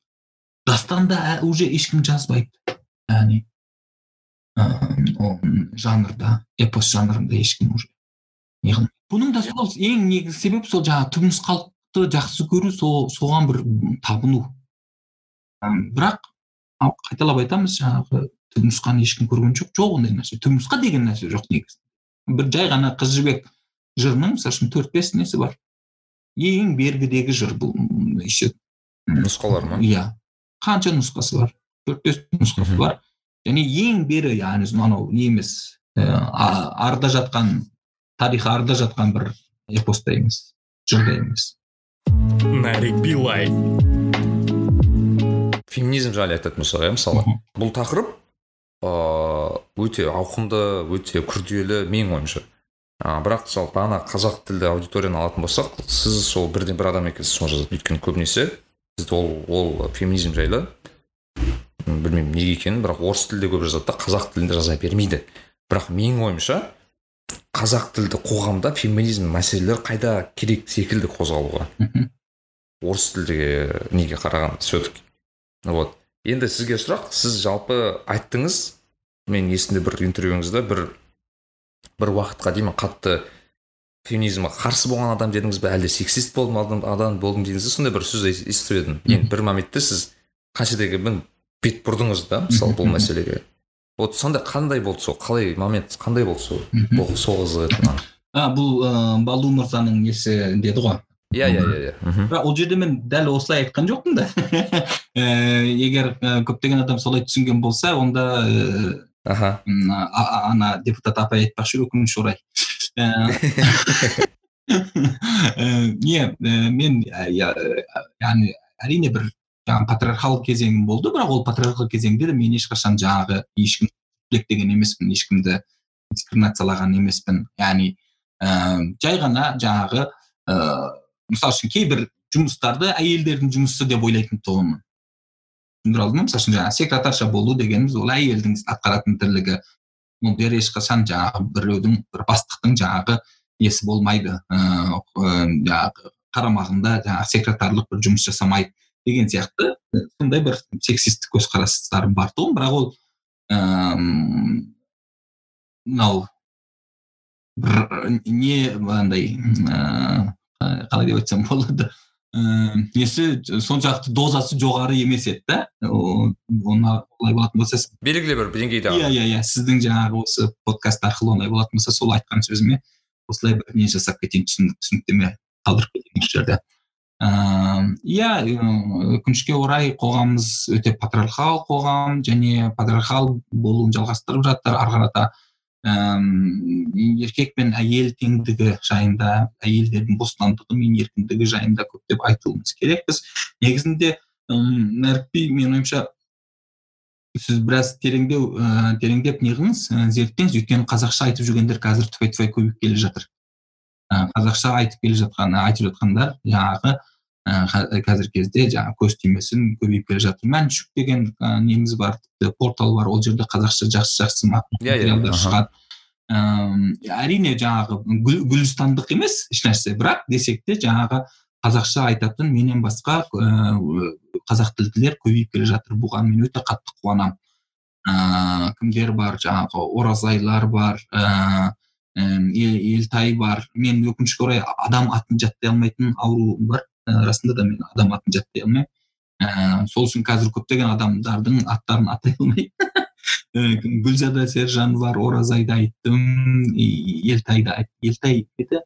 Дастанда ә- уже ешкім жазбайды яғни ол жанрда эпос жанрында ешкім уже бұның да сол ең негізгі себеп сол жаңағы түпнұсқалықты жақсы көру сол соған бір табыну. Бірақ қайталап айтамыз жаңағы түпнұсқаны ешкім көрген жоқ жоқ ондай нәрсе. Түпнұсқа деген нәрсе жоқ негізі. Бір жай ғана қыз жібек жырының мысалы үшін төрт бес несі бар? Ең бергідегі жыр бұл еще нұсқалар ма? иә. Қанша нұсқасы бар? Төрт бес нұсқасы бар. Және ең бері яғни анау не емес арда жатқан тарихы арда жатқан бір эпоста емес жырда емес. Нарик билай. Феминизм жайлы айтатын болсақ иә мысалы. Бұл тақырып ыыы өте ауқымды өте күрделі менің ойымша. А, бірақ мысалы бағана қазақ тілді аудиторияны алатын болсақ сіз сол бірден бір адам екенсіз соны жазады. Өйткені көбінесе сіз ол ол феминизм жайлы. Білмеймін неге екенін бірақ орыс тілде көп жазады да қазақ тілінде жаза бермейді. Бірақ менің ойымша қазақ тілді қоғамда феминизм мәселелері қайда керек секілді қозғалуға. Орыс тілдегі неге қарағанда все таки вот. Енді сізге сұрақ сіз жалпы айттыңыз мен есімде бір интервьюңізде бір бір уақытқа дейін қатты феминизмге қарсы болған адам дедіңіз бе? Әлде сексист болдым адам, адам болдым дедіңіз сондай бір сөз естіп едім. Енді бір моментте сіз қаншадегі бет бұрдыңыз да мысалы бұл мәселеге. Вот сонда қандай болды сол? Қалай момент қандай болды сол? Сол қызық еді маған бұл ыыы балу мырзаның несі деді ғой? Иә иә иә иә бірақ ол жерде мен дәл осылай айтқан жоқпын да егер көптеген адам солай түсінген болса онда аха ана депутат апай айтпақшы өкінішке орай не мен яғни әрине бір жаңағы патриархал кезеңім болды бірақ ол патриархал кезеңде де мен ешқашан жаңағы ешкім деген емеспін ешкімді дискриминациялаған емеспін яғни ә, жай ғана жаңағы ыыы мысалы үшін кейбір жұмыстарды әйелдердің жұмысы деп ойлайтын тұғынмын түсіндіре алдым ма мысалы үшін жаңағы секретарша болу дегеніміз ол әйелдің атқаратын тірлігі ол ешқашан жаңағы біреудің бір бастықтың жаңағы несі болмайды ыыы жаңағы қарамағында жаңағы секретарлық бір жұмыс жасамайды деген сияқты сондай бір сексистік көзқарастарым бар тұғын бірақ ол мынау бір не андай ыыы қалай деп айтсам болады ыыы несі соншалықты дозасы жоғары емес еді да оны олай болатын болса белгілі бір деңгейде иә иә иә сіздің жаңағы осы подкаст арқылы олай болатын болса сол айтқан сөзіме осылай бір не жасап кетейін түсініктеме қалдырып кетейін осы жерде иә өкінішке орай қоғамымыз өте патриархал қоғам және патриархал болуын жалғастырып жатыр ары қарата еркек пен әйел теңдігі жайында әйелдердің бостандығы мен еркіндігі жайында көптеп айтуымыз керекпіз. Негізінде нәрікби менің ойымша сіз біраз тереңдеу ә, тереңдеп неғыңыз? Зерттеңіз өйткені қазақша айтып жүргендер қазір тфай тфай көбейіп келе жатыр. Қазақша айтып келе жатқан айтып жатқандар жаңағы қазіргі кезде жаңағы көз тимесін көбейіп келе жатыр мәншүк деген неміз бар тіпті портал бар ол жерде қазақша жақсы жақсы иә, иә, материалдар шығады әрине жаңағы гүлістандық емес ешнәрсе бірақ десек те жаңағы қазақша айтатын менен басқа қазақ тілділер көбейіп келе жатыр бұған мен өте қатты қуанамын ыыы кімдер бар жаңағы оразайлар бар ыыы елтай бар мен өкінішке орай адам атын жаттай алмайтын ауруым бар расында да мен адам атын жаттай алмаймын. Ыыы сол үшін қазір көптеген адамдардың аттарын атай алмаймын гүлзада сержан бар оразайды айттым елтайды елтай еді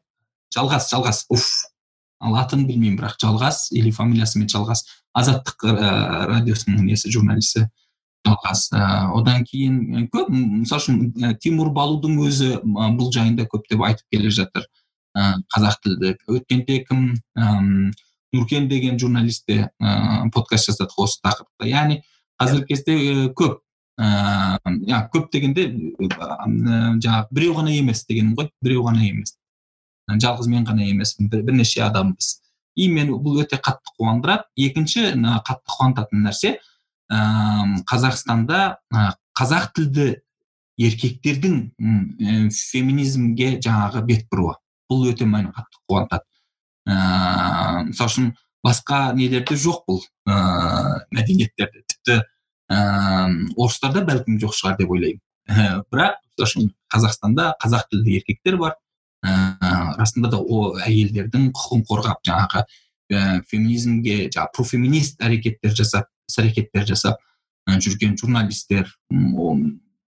жалғас жалғас уф. Ал атын білмеймін бірақ жалғас или фамилиясымен жалғас. Азаттық радиосының несі журналисі жалғас. Одан кейін көп мысалы үшін тимур балудың өзі бұл жайында көптеп айтып келе жатыр қазақ тілді. Өткенде кім нұркен деген журналист те подкаст жасады осы тақырыпта. Яғни қазіргі кезде көп ыыы көп дегенде жаңағы біреу ғана емес дегенім ғой біреу ғана емес. Жалғыз мен ғана емеспін бірнеше адамбыз. И мені бұл өте қатты қуандырады. Екінші қатты қуантатын нәрсе ә, қазақстанда ә, қазақ тілді еркектердің ә, феминизмге жаңағы бет бұруы. Бұл өте мені қатты қуантады. Ыыы мысалы үшін басқа нелерде жоқ бұл ыыы мәдениеттерде. Тіпті ыыы орыстарда бәлкім жоқ шығар деп ойлаймын. Бірақ мысалы үшін қазақстанда қазақ тілді еркектер бар. Ә, расында да ол әйелдердің құқығын қорғап жаңағы ә, феминизмге жаңағы профеминист әрекеттер жасап іс әрекеттер жасап жүрген журналистер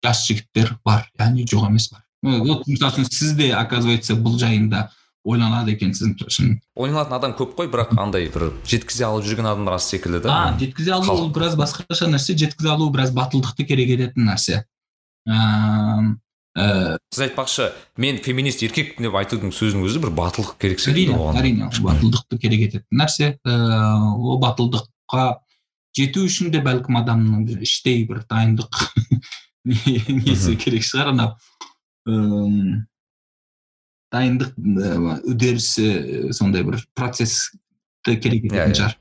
жас жігіттер бар яғни жоқ емес бар. Вот мысалы үшін сіз де оказывается бұл жайында ойланады екенсіз шын ойланатын адам көп қой бірақ андай бір жеткізе алып жүрген адамдар аз секілді да. А жеткізе алу ол біраз басқаша нәрсе жеткізе алу біраз батылдықты керек ететін нәрсе. Ыыы сіз айтпақшы мен феминист еркекпін деп айтудың сөзінің өзі бір батылдық керек секілді оған. әрине батылдықты керек ететін нәрсе. Ыыы ол батылдыққа жету үшін де бәлкім адамның іштей бір дайындық несі керек шығар анау. Дайындық үдерісі сондай бір процессті керек ететін иә, иә. шығар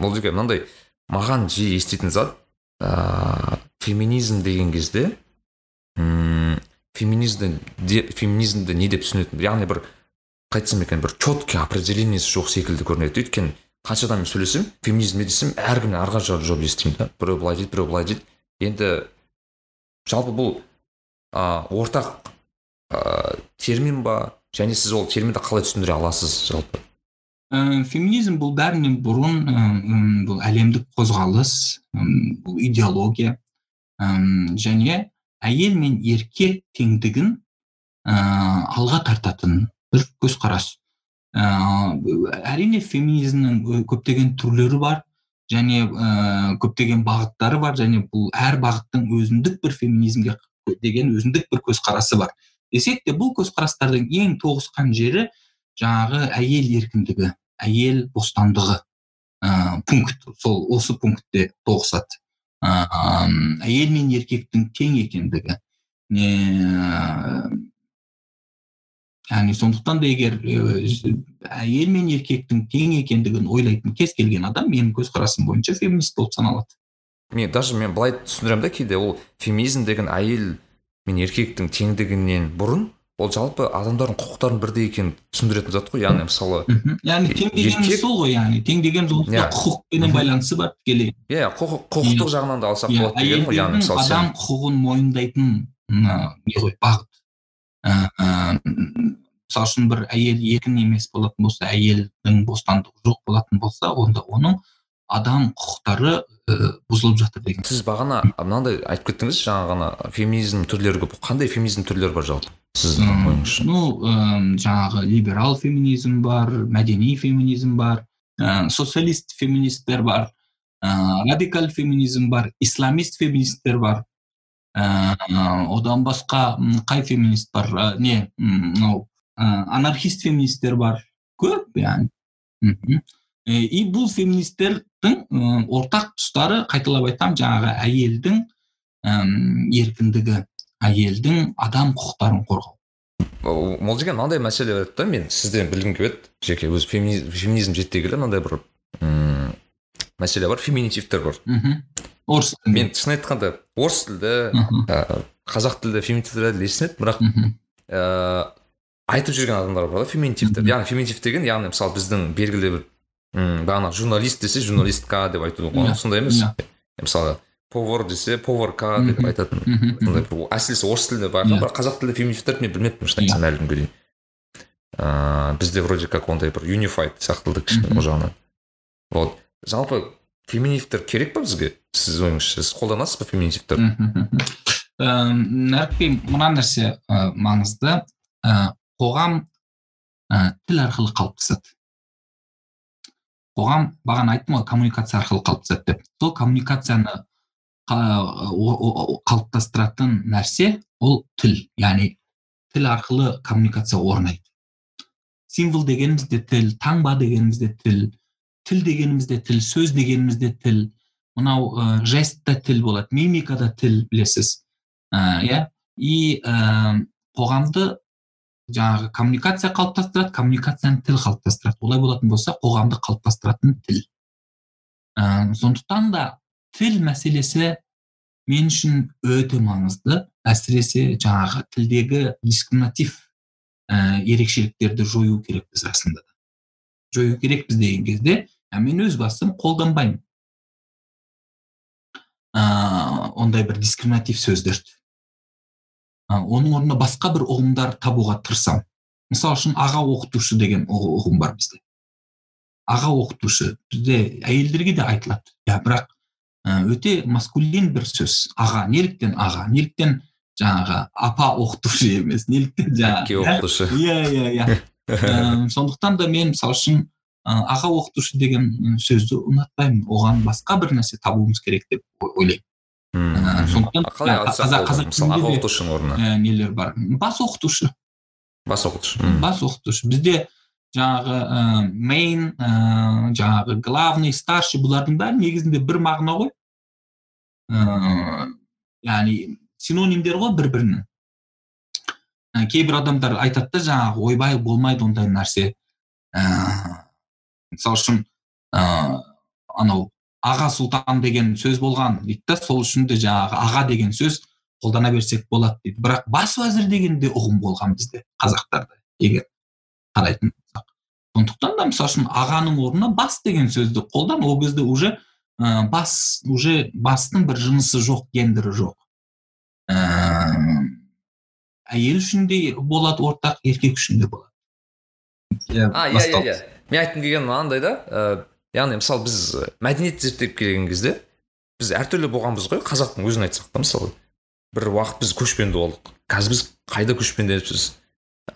бұл жерге мынандай маған жиі еститін зат ыыы феминизм деген кезде мм феминизмді де, феминизмді не деп түсінетін яғни бір қалай айтсам екен бір четкий определениесі жоқ секілді көрінеді. Өйткені қанша адаммен сөйлесем феминизм не десем әркімнен әрқара жауап жауап естимін да. Біреу былай дейді біреу былай дейді. Енді жалпы бұл ә, ортақ ә, термин ба және сіз ол терминді қалай түсіндіре аласыз жалпы? Ә, феминизм бұл бәрінен бұрын ә, бұл әлемдік қозғалыс бұл идеология. Ә, және әйел мен еркек теңдігін ә, алға тартатын бір көзқарас. Ә, әрине феминизмнің көптеген түрлері бар және ә, көптеген бағыттары бар және бұл әр бағыттың өзіндік бір феминизмге деген өзіндік бір көзқарасы бар. Десек те бұл көзқарастардың ең тоғысқан жері жаңағы әйел еркіндігі әйел бостандығы ә, пункт. Сол осы пунктте тоғысады. Ә, әйел мен еркектің тең екендігі. Не яғни сондықтан да егер әйел мен еркектің тең екендігін ойлайтын кез келген адам менің көзқарасым бойынша феминист болып саналады. Мен даже мен былай түсіндіремін да кейде ол феминизм деген әйел мен еркектің теңдігінен бұрын ол жалпы адамдардың құқықтарының бірдей екенін түсіндіретін зат қой. Яғни мысалы яғни тең дегеніміз сол ғой яғни. Тең деген ол иә. құқықпенен байланысы бар тікелей. Иә құқықтық жағынан да алсақ болады деген ғой. Яғни мысалы адам құқығын мойындайтын не ғой бағыт. Мысалы үшін бір әйел еркін емес болатын болса әйелдің бостандығы жоқ болатын болса онда оның адам құқықтары ә, бұзылып жатыр деген. Сіз бағана мынандай айтып кеттіңіз жаңа ғана феминизм түрлері көп. Қандай феминизм түрлері бар жалпы сіздің ойыңызша? Ну жаңағы либерал феминизм бар мәдени феминизм бар ә, социалист феминисттер бар ә, радикал феминизм бар исламист феминисттер бар ә, одан басқа қай феминист бар? Ә, не мынау ә, анархист феминисттер бар. Көп яғни. И бұл феминистердің ортақ тұстары қайталап айтамын жаңағы әйелдің еркіндігі әйелдің адам құқықтарын қорғау. Ол деген мынандай мәселе бар да мен сізден білгім келіп еді. Жеке өзі феминизм, зерттей келе мынандай бір м мәселе бар феминитивтер бар. Мхм. Орыс мен шын айтқанда орыс тілді ә, қазақ тілді феминитивтер әлі есімде бірақ ә, айтып жүрген адамдар бар да феминитивтер. Яғни феминитив деген яғни мысалы біздің белгілі бір бағана журналист десе журналистка деп айту ғой. сондай емес. мысалы повар десе поварка деп айтатын. сондай әсіресе орыс тілінде байқадым бірақ қазақ тілді феминистерді мен білмеппін шын айтсам әлі күнге дейін. Ыыы бізде вроде как ондай бір юнифайд сияқтылды кішкене ол жағынан. Вот. Жалпы феминитивтер керек па бізге? Сіз ойыңызша сіз қолданасыз ба феминитивтерді нәрікбей мына нәрсе маңызды. Қоғам тіл арқылы қалыптасады. Қоғам бағана айттым ғой коммуникация арқылы қалыптасады деп. Сол коммуникацияны қалыптастыратын нәрсе ол тіл. Яғни тіл арқылы коммуникация орнайды. Символ дегеніміз де тіл таңба дегеніміз де тіл тіл дегеніміз де тіл сөз дегеніміз де тіл. Мынау ә, жест та тіл болады мимика да тіл білесіз. Иә? И ә, қоғамды жаңағы коммуникация қалыптастырады коммуникацияны тіл қалыптастырады. Олай болатын болса қоғамды қалыптастыратын тіл. Ә, сондықтан да тіл мәселесі мен үшін өте маңызды. Әсіресе жаңағы тілдегі дискриминатив ә, ерекшеліктерді жою керекпіз расында да. Жою керекпіз деген кезде ә, мен өз басым қолданбаймын. Ә, ондай бір дискриминатив сөздерді. Оның орнына басқа бір ұғымдар табуға тырысамын. Мысалы үшін аға оқытушы деген ұғым бар бізде. Аға оқытушы бізде әйелдерге де айтылады. Иә бірақ өте маскулин бір сөз. Аға неліктен аға? Неліктен жаңағы апа оқытушы емес неліктен жаңағы оқытушы иә иә иә. Сондықтан да мен мысалы үшін аға оқытушы деген сөзді ұнатпаймын. Оған басқа бір нәрсе табуымыз керек деп ойлаймын. Сондықтан қазақ аға оқытушының орнына нелер бар. Бас оқытушы. Бас оқытушы. Бас оқытушы. Бізде жаңағы мейн жаңағы главный старший бұлардың бәрі негізінде бір мағына ғой. Ә, яғни синонимдер ғой бір бірінің ә, кейбір адамдар айтады да жаңағы ойбай болмайды ондай нәрсе. Ә, мысалы үшін анау аға сұлтан деген сөз болған дейді да сол үшін де жаңағы аға деген сөз қолдана берсек болады дейді. Бірақ бас уәзір деген де ұғым болған бізде қазақтарда егер қарайтын болсақ. Сондықтан да мысалы үшін ағаның орнына бас деген сөзді қолдан ол кезде уже ә, бас уже бастың бір жынысы жоқ гендері жоқ. Ә, әйел үшін де болады ортақ еркек үшін де болады. Иә иә иә иә. Мен айтқым келгені мынандай да яғни мысалы біз мәдениет зерттеп келген кезде біз әртүрлі болғанбыз ғой қазақтың өзін айтсақ та мысалы бір уақыт біз көшпенді болдық қазір біз қайда көшпендіміз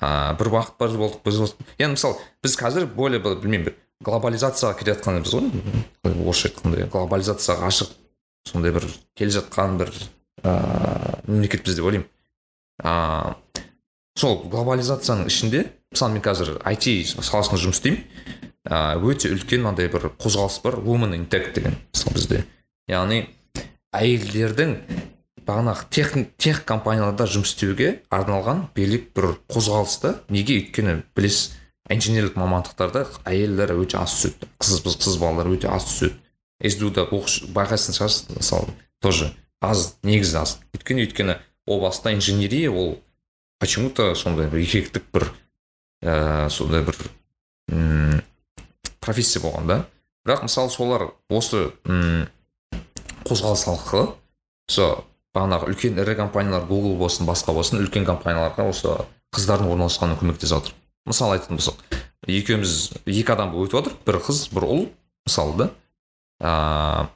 ыыы бір уақыт бар болдық біз енді мысалы біз қазір более білмеймін бір глобализацияға келе жатқанбыз ғой. Орысша айтқанда глобализацияға ғашық сондай бір келе жатқан бір ыыы мемлекетпіз деп ойлаймын. Ыыы сол глобализацияның ішінде мысалы мен қазір IT саласында жұмыс істеймін. Өте үлкен мынандай бір қозғалыс бар women in tech деген мысалы бізде. Яғни әйелдердің бағанағы тех, тех компанияларда жұмыс істеуге арналған белек бір қозғалыс та. Неге? Өйткені білесіз инженерлік мамандықтарда әйелдер өте аз түседі. Қыз қыз балалар өте аз түседі. Сду да байқайтын шығарсыз мысалы тоже. аз негізі аз. Өйткені өйткені о баста инженерия ол почему то сондай бір еркектік бір ә, сондай бір м профессия болған да бірақ мысалы солар осы м қозғалыс арқылы сол бағанағы үлкен ірі компаниялар google болсын басқа болсын үлкен компанияларға осы қыздардың орналасқанына көмектесіп жатыр. Мысалы айтатын болсақ екеуміз екі адам өтіп отыр. Бір қыз бір ұл мысалы да. Ыыы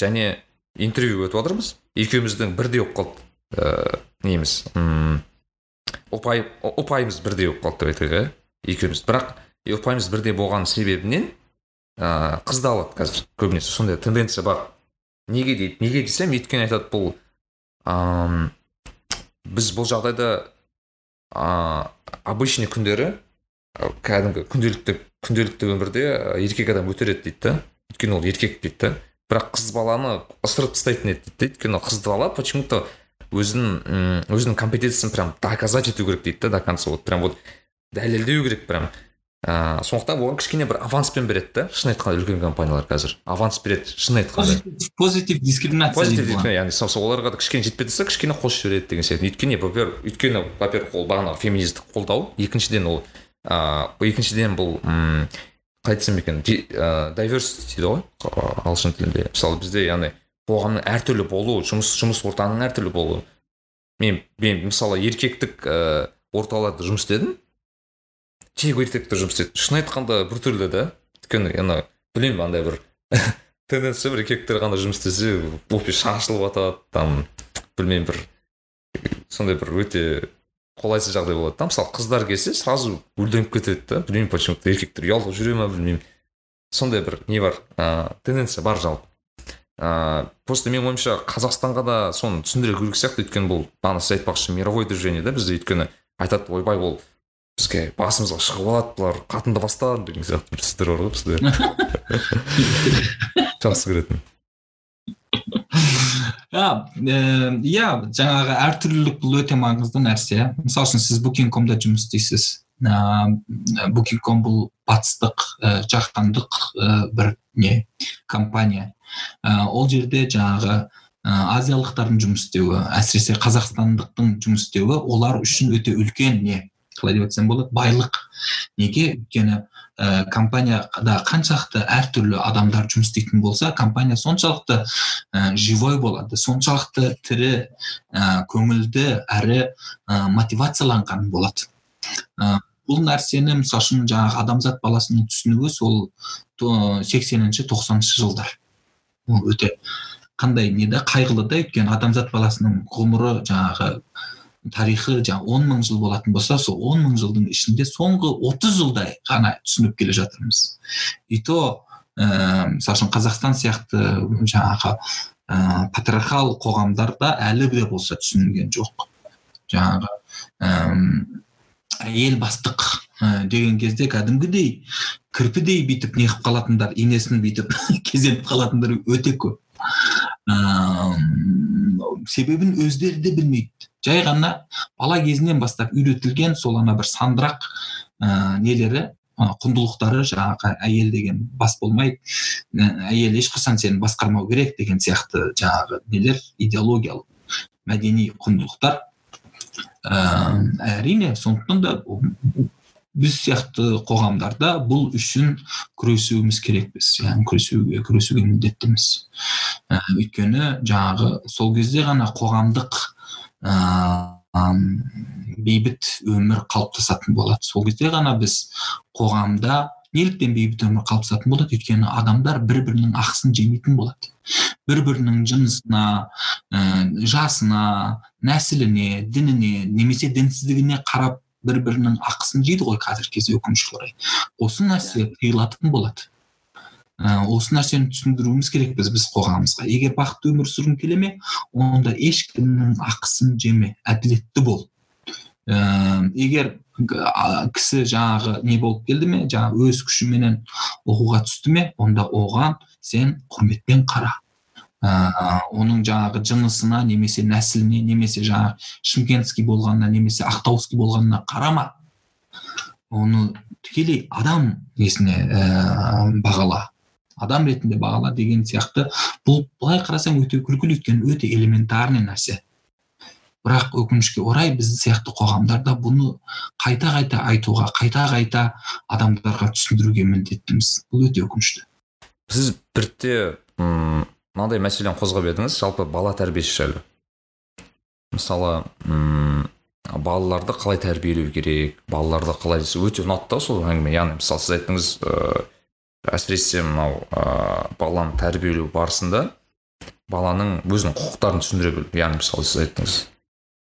және интервью өтіп отырмыз. Екеуміздің бірдей болып қалды. Ыыы неміз ұпай ұпайымыз бірдей болып қалды деп айтайық иә. Екеуміз. Бірақ ұпайымыз бірдей болған себебінен ыыы қызды алады қазір. Көбінесе сондай тенденция бар. Неге дейді неге десем өйткені айтады бұл ә, біз бұл жағдайда ә, обычный күндері кәдімгі күнделікті күнделікті өмірде еркек адам өтереді дейді да. Өйткені ол еркек дейді да. Бірақ қыз баланы ысырып тастайтын еді дейді өйткені қыз бала почему то өзін өзінің компетенциясын прям доказать ету керек дейді да до конца. Вот прям вот дәлелдеу керек прям. Ыыы сондықтан оған кішкене бір аванспен береді да. Шын айтқанда үлкен компаниялар қазір. Аванс береді шын айтқанда. Позитив дискриминация позитив яғни сол оларға да кішкене жетпей тұрса кішкене қосып жібереді деген сияқты. Өйткені во первых өйткені во первых ол бағанағы феминистік қолдау. Екіншіден ол ыыы екіншіден бұл м қалай айтсам екен diversity дейді ғой. Ағылшын тілінде. Мысалы бізде яғни қоғамның әртүрлі болуы жұмыс жұмыс ортаның әртүрлі болуы. Мен мен мысалы еркектік ыыы орталарда жұмыс істедім. Тек еркектер жұмыс істейді шын айтқанда біртүрлі да өйткені ана білмеймін андай бір тенденция бір еркектер ғана жұмыс істесе вообще шашылып жатады там білмеймін бір сондай бір өте қолайсыз жағдай болады да. Мысалы қыздар келсе сразу гүлденіп кетеді да. Білмеймін почему то еркектер ұялып жүре ма білмеймін. Сондай бір не бар? Ыыы тенденция бар жалпы. Ыыы просто менің ойымша қазақстанға да соны түсіндіре керек сияқты. Өйткені бұл бағана сіз айтпақшы мировой движение да бізде. Өйткені айтады ойбай ол бізге басымызға шығып алады бұлар қатынды бастан деген сияқты бір сөздер бар ғой бізде. Жақсы көретін. Иә жаңағы әртүрлілік бұл өте маңызды нәрсе. Мысалы үшін сіз букинг.комда жұмыс істейсіз. Букинг.ком бұл батыстық ә, жаһандық бір не компания. Ә, ол жерде жаңағы азиялықтардың жұмыс істеуі әсіресе қазақстандықтың жұмыс істеуі олар үшін өте үлкен не қалай деп айтсам болады байлық. Неге? Өйткені ә, компанияда қаншалықты әртүрлі адамдар жұмыс істейтін болса компания соншалықты ә, живой болады соншалықты тірі ә, көңілді әрі ә, мотивацияланған болады. Ә, бұл нәрсені мысалы үшін жаңағы адамзат баласының түсінуі сол сексенінші тоқсаныншы жылдар. Өте қандай не да қайғылы да өйткені адамзат баласының ғұмыры жаңағы тарихы жаңағы он мың жыл болатын болса сол он мың жылдың ішінде соңғы отыз жылдай ғана түсініп келе жатырмыз. И то ә, мысалы үшін қазақстан сияқты жаңағы ә, патриархал қоғамдарда әлі де болса түсінілген жоқ. Жаңағы әйел бастық ә, деген кезде кәдімгідей кірпідей бүйтіп неғып қалатындар инесін бүйтіп кезеніп қалатындар өте көп. Ә, себебін өздері де білмейді. Жай ғана бала кезінен бастап үйретілген сол ана бір сандырақ ә, нелері құндылықтары жаңағы әйел деген бас болмайды әйел ешқашан сені басқармау керек деген сияқты жаңағы нелер идеологиялық мәдени құндылықтар. Ә, әрине сондықтан да біз сияқты қоғамдарда бұл үшін күресуіміз керекпіз яғни күресуге күресуге міндеттіміз. Ә, өйткені жаңағы сол кезде ғана қоғамдық ә, бейбіт өмір қалыптасатын болады. Сол кезде ғана біз қоғамда неліктен бейбіт өмір қалыптасатын болады? Өйткені адамдар бір бірінің ақысын жемейтін болады. Бір бірінің жынысына ә, жасына нәсіліне дініне немесе дінсіздігіне қарап бір бірінің ақысын жейді ғой қазіргі кезде өкінішке орай. Осы нәрсе тыйылатын болады. Осы нәрсені түсіндіруіміз керекпіз біз қоғамымызға. Егер бақытты өмір сүргің келе ме онда ешкімнің ақысын жеме. Әділетті бол. Ә, егер кісі жаңағы не болып келді ме жаңағы өз күшіменен оқуға түсті ме онда оған сен құрметпен қара. Ә, оның жаңағы жынысына немесе нәсіліне немесе жаңағы шымкентский болғанына немесе ақтауский болғанына қарама. Оны тікелей адам несіне ә, бағала. Адам ретінде бағала деген сияқты. Бұл былай қарасаң өте күлкілі өйткені өте элементарный нәрсе. Бірақ өкінішке орай біз сияқты қоғамдарда бұны қайта қайта айтуға қайта қайта адамдарға түсіндіруге міндеттіміз. Бұл өте өкінішті. Сіз бірте мынандай мәселені қозғап едіңіз. Жалпы бала тәрбиесі жайлы. Мысалы м балаларды қалай тәрбиелеу керек? Балаларды қалай өте ұнады да сол әңгіме. Яғни мысалы сіз айттыңыз ә, әсіресе мынау ә, баланы тәрбиелеу барысында баланың өзінің құқықтарын түсіндіре білу. Яғни мысалы сіз айттыңыз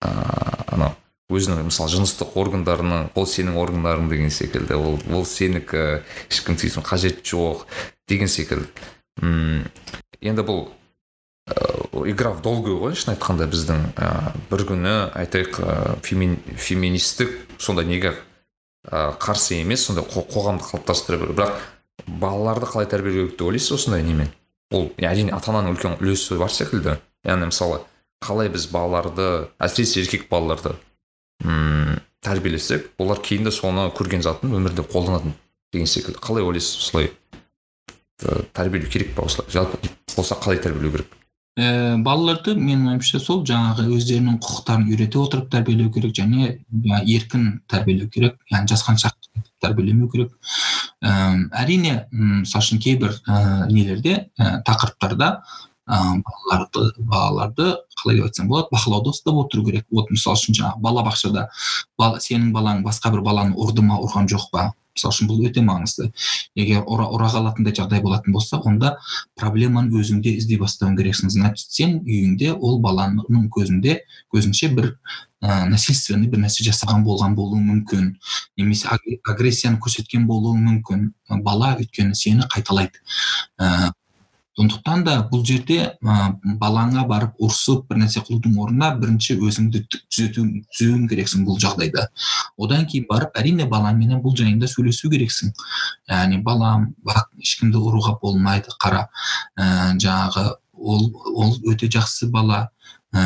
ыыы анау өзінің мысалы жыныстық органдарының ол сенің органдарың деген секілді ол ол сенікі ешкім тиісудің қажеті жоқ деген секілді. М енді бұл ә, игра в долгую ғой шын айтқанда біздің ә, бір күні айтайық ә, феминистік сондай неге ә, қарсы емес сондай қоғамды қалыптастыра білу. Бірақ балаларды қалай тәрбиелеу керек деп ойлайсыз осындай немен? Ол әрине ата ананың үлкен үлесі бар секілді. Яғни мысалы қалай біз балаларды әсіресе еркек балаларды м тәрбиелесек олар кейін де соны көрген затын өмірде қолданатын деген секілді. Қалай ойлайсыз осылай? Тәрбиелеу керек па осылай? Жалпы болса қалай тәрбиелеу керек? Ә, балаларды менің ойымша сол жаңағы өздерінің құқықтарын үйрете отырып тәрбиелеу керек және еркін тәрбиелеу керек. Яғни жасқаншақ тәрбиелемеу керек. Әрине мысалы үшін кейбір ә, нелерде ә, тақырыптарда ә, балаларды балаларды қалай деп айтсам болады бақылауда ұстап отыру керек. Вот мысалы үшін жаңағы балабақшада бала, сенің балаң басқа бір баланы ұрды ма ұрған жоқ па? Мысалы үшін бұл өте маңызды. Егер ұра, ұра қалатындай жағдай болатын болса онда проблеманы өзіңде іздей бастауың керексің. Значит сен үйіңде ол баланың көзінде көзінше бір ә, насильственный бір нәрсе жасаған болған болуы мүмкін. Немесе агрессияны көрсеткен болуы мүмкін. Бала өйткені сені қайталайды. Ә, сондықтан да бұл жерде ә, балаңа барып ұрысып бір нәрсе қылудың орнына бірінші өзіңді түзету түзеуің керексің бұл жағдайда. Одан кейін барып әрине балаңменен бұл жайында сөйлесу керексің. Яғни балам бақ ешкімді ұруға болмайды қара. Ә, жаңағы ол ол өте жақсы бала. Ә,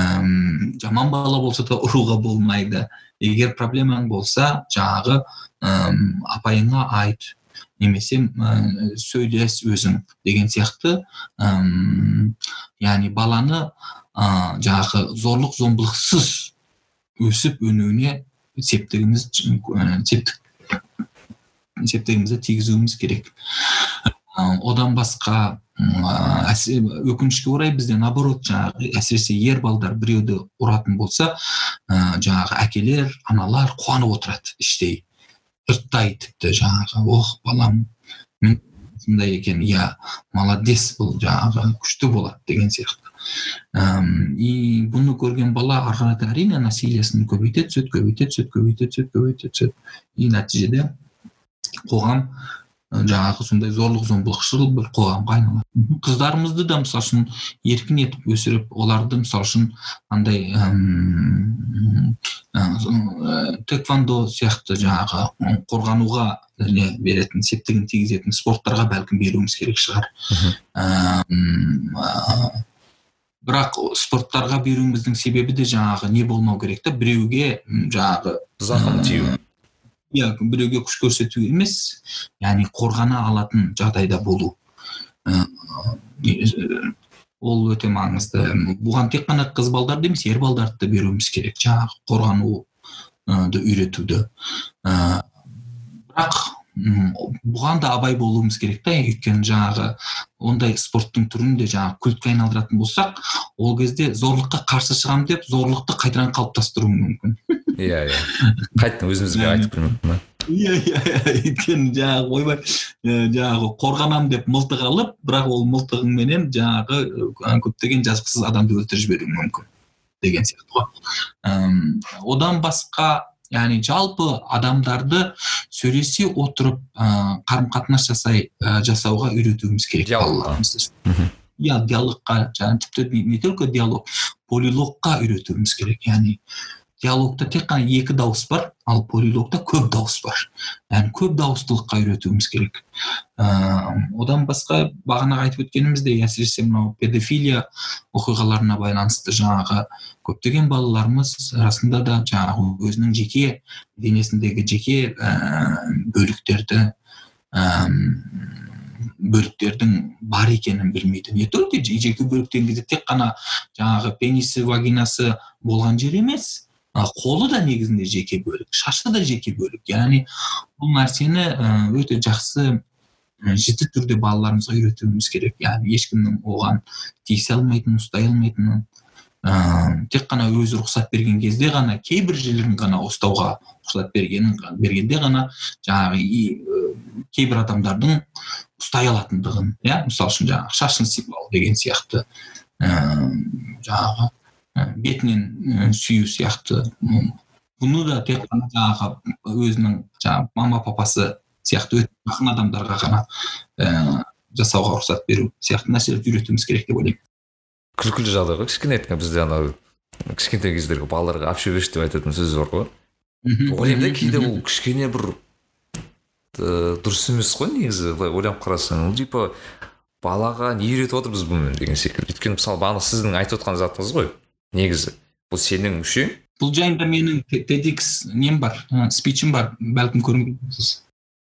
жаман бала болса да ұруға болмайды. Егер проблемаң болса жаңағы ә, апайыңа айт. Немесе ә, сөйлес өзің деген сияқты ә, яғни баланы ә, жаңағы зорлық зомбылықсыз өсіп өнуіне септігіміз септік септігімізді тигізуіміз керек. Одан басқа өкінішке орай бізде наоборот жаңағы әсіресе ер балдар біреуді ұратын болса ә, жаңағы әкелер аналар қуанып отырады іштей. Жұрттай тіпті жаңағы ох балам осындай екен иә молодец бұл жаңағы күшті болады деген сияқты и бұны көрген бала ары қарата әрине насилиесін көбейте түседі көбейте түседі көбейте түседі көбейте түседі и нәтижеде қоғам жаңағы сондай зорлық зомбылықшыл бір қоғамға айналады. Қыздарымызды да мысалы үшін еркін етіп өсіріп оларды мысалы үшін андай тэквондо сияқты жаңағы қорғануға не беретін септігін тигізетін спорттарға бәлкім беруіміз керек шығар. Бірақ спорттарға беруіміздің себебі де жаңағы не болмау керек та біреуге жаңағы зақым тию. Иә біреуге күш көрсету емес яғни қорғана алатын жағдайда болу. Ол өте маңызды. Бұған тек қана қыз балдарды емес ер балдарды да беруіміз керек. Жаңағы қорғануды үйретуді. Бірақ бұған да абай болуымыз керек та. Өйткені жаңағы ондай спорттың түрін де жаңағы культке айналдыратын болсақ ол кезде зорлыққа қарсы шығамын деп зорлықты қайтадан қалыптастыруы мүмкін. Иә иә. Қайтадан өзімізге айтып кіру мүмкін иә иә өйткені жаңағы ойбай жаңағы қорғанамын деп мылтық алып бірақ ол мылтығыңменен жаңағы көптеген жазықсыз адамды өлтіріп жіберуің мүмкін деген сияқты ғой. Одан басқа яғни жалпы адамдарды сөйлесе отырып ә, қарым қатынас жасай ә, жасауға үйретуіміз керек балаларымызды иә диалогқа жаңағы тіпті не только диалог полилогқа үйретуіміз керек. Яғни диалогта тек қана екі дауыс бар ал полилогта көп дауыс бар. Яғни көп дауыстылыққа үйретуіміз керек. Ә, одан басқа бағанағы айтып өткеніміздей әсіресе мынау педофилия оқиғаларына байланысты жаңағы көптеген балаларымыз расында да жаңағы өзінің жеке денесіндегі жеке ә, бөліктерді ә, бөліктердің бар екенін білмейді не только жеке бөлік деген кезде тек қана жаңағы пенисі вагинасы болған жер емес қолы да негізінде жеке бөлік шашы да жеке бөлік яғни бұл нәрсені өте жақсы жіті түрде балаларымызға үйретуіміз керек яғни ешкімнің оған тиісе алмайтынын ұстай алмайтынын ә, тек қана өзі рұқсат берген кезде ғана кейбір жерлерін ғана ұстауға рұқсат бергенін бергенде ғана жаңағы кейбір адамдардың ұстай алатындығын иә мысалы үшін жаңағы шашын сипау деген сияқты ә, жаңағы бетінен сүю сияқты. Бұны да тек қана жаңағы өзінің жаңағы мама папасы сияқты өте жақын адамдарға ғана ә, жасауға рұқсат беру сияқты нәрселерді үйретуіміз керек деп ойлаймын. Күлкілі жағдай ғой. Кішкене айтқан бізде анау кішкентай кездерге балаларға общевеш деп айтатын сөз бар ғой. Ойлаймын да кейде ол кішкене бір дұрыс емес қой негізі. Былай ойланып қарасаң типа балаға не үйретіп отырмыз бұнымен деген секілді. Өйткені мысалы бағана сіздің айтып отқан затыңыз ғой. Негізі. Бұл сенің мүшең бұл жайында менің тедикс нем бар? Спичім бар. Бәлкім көрмедіңіз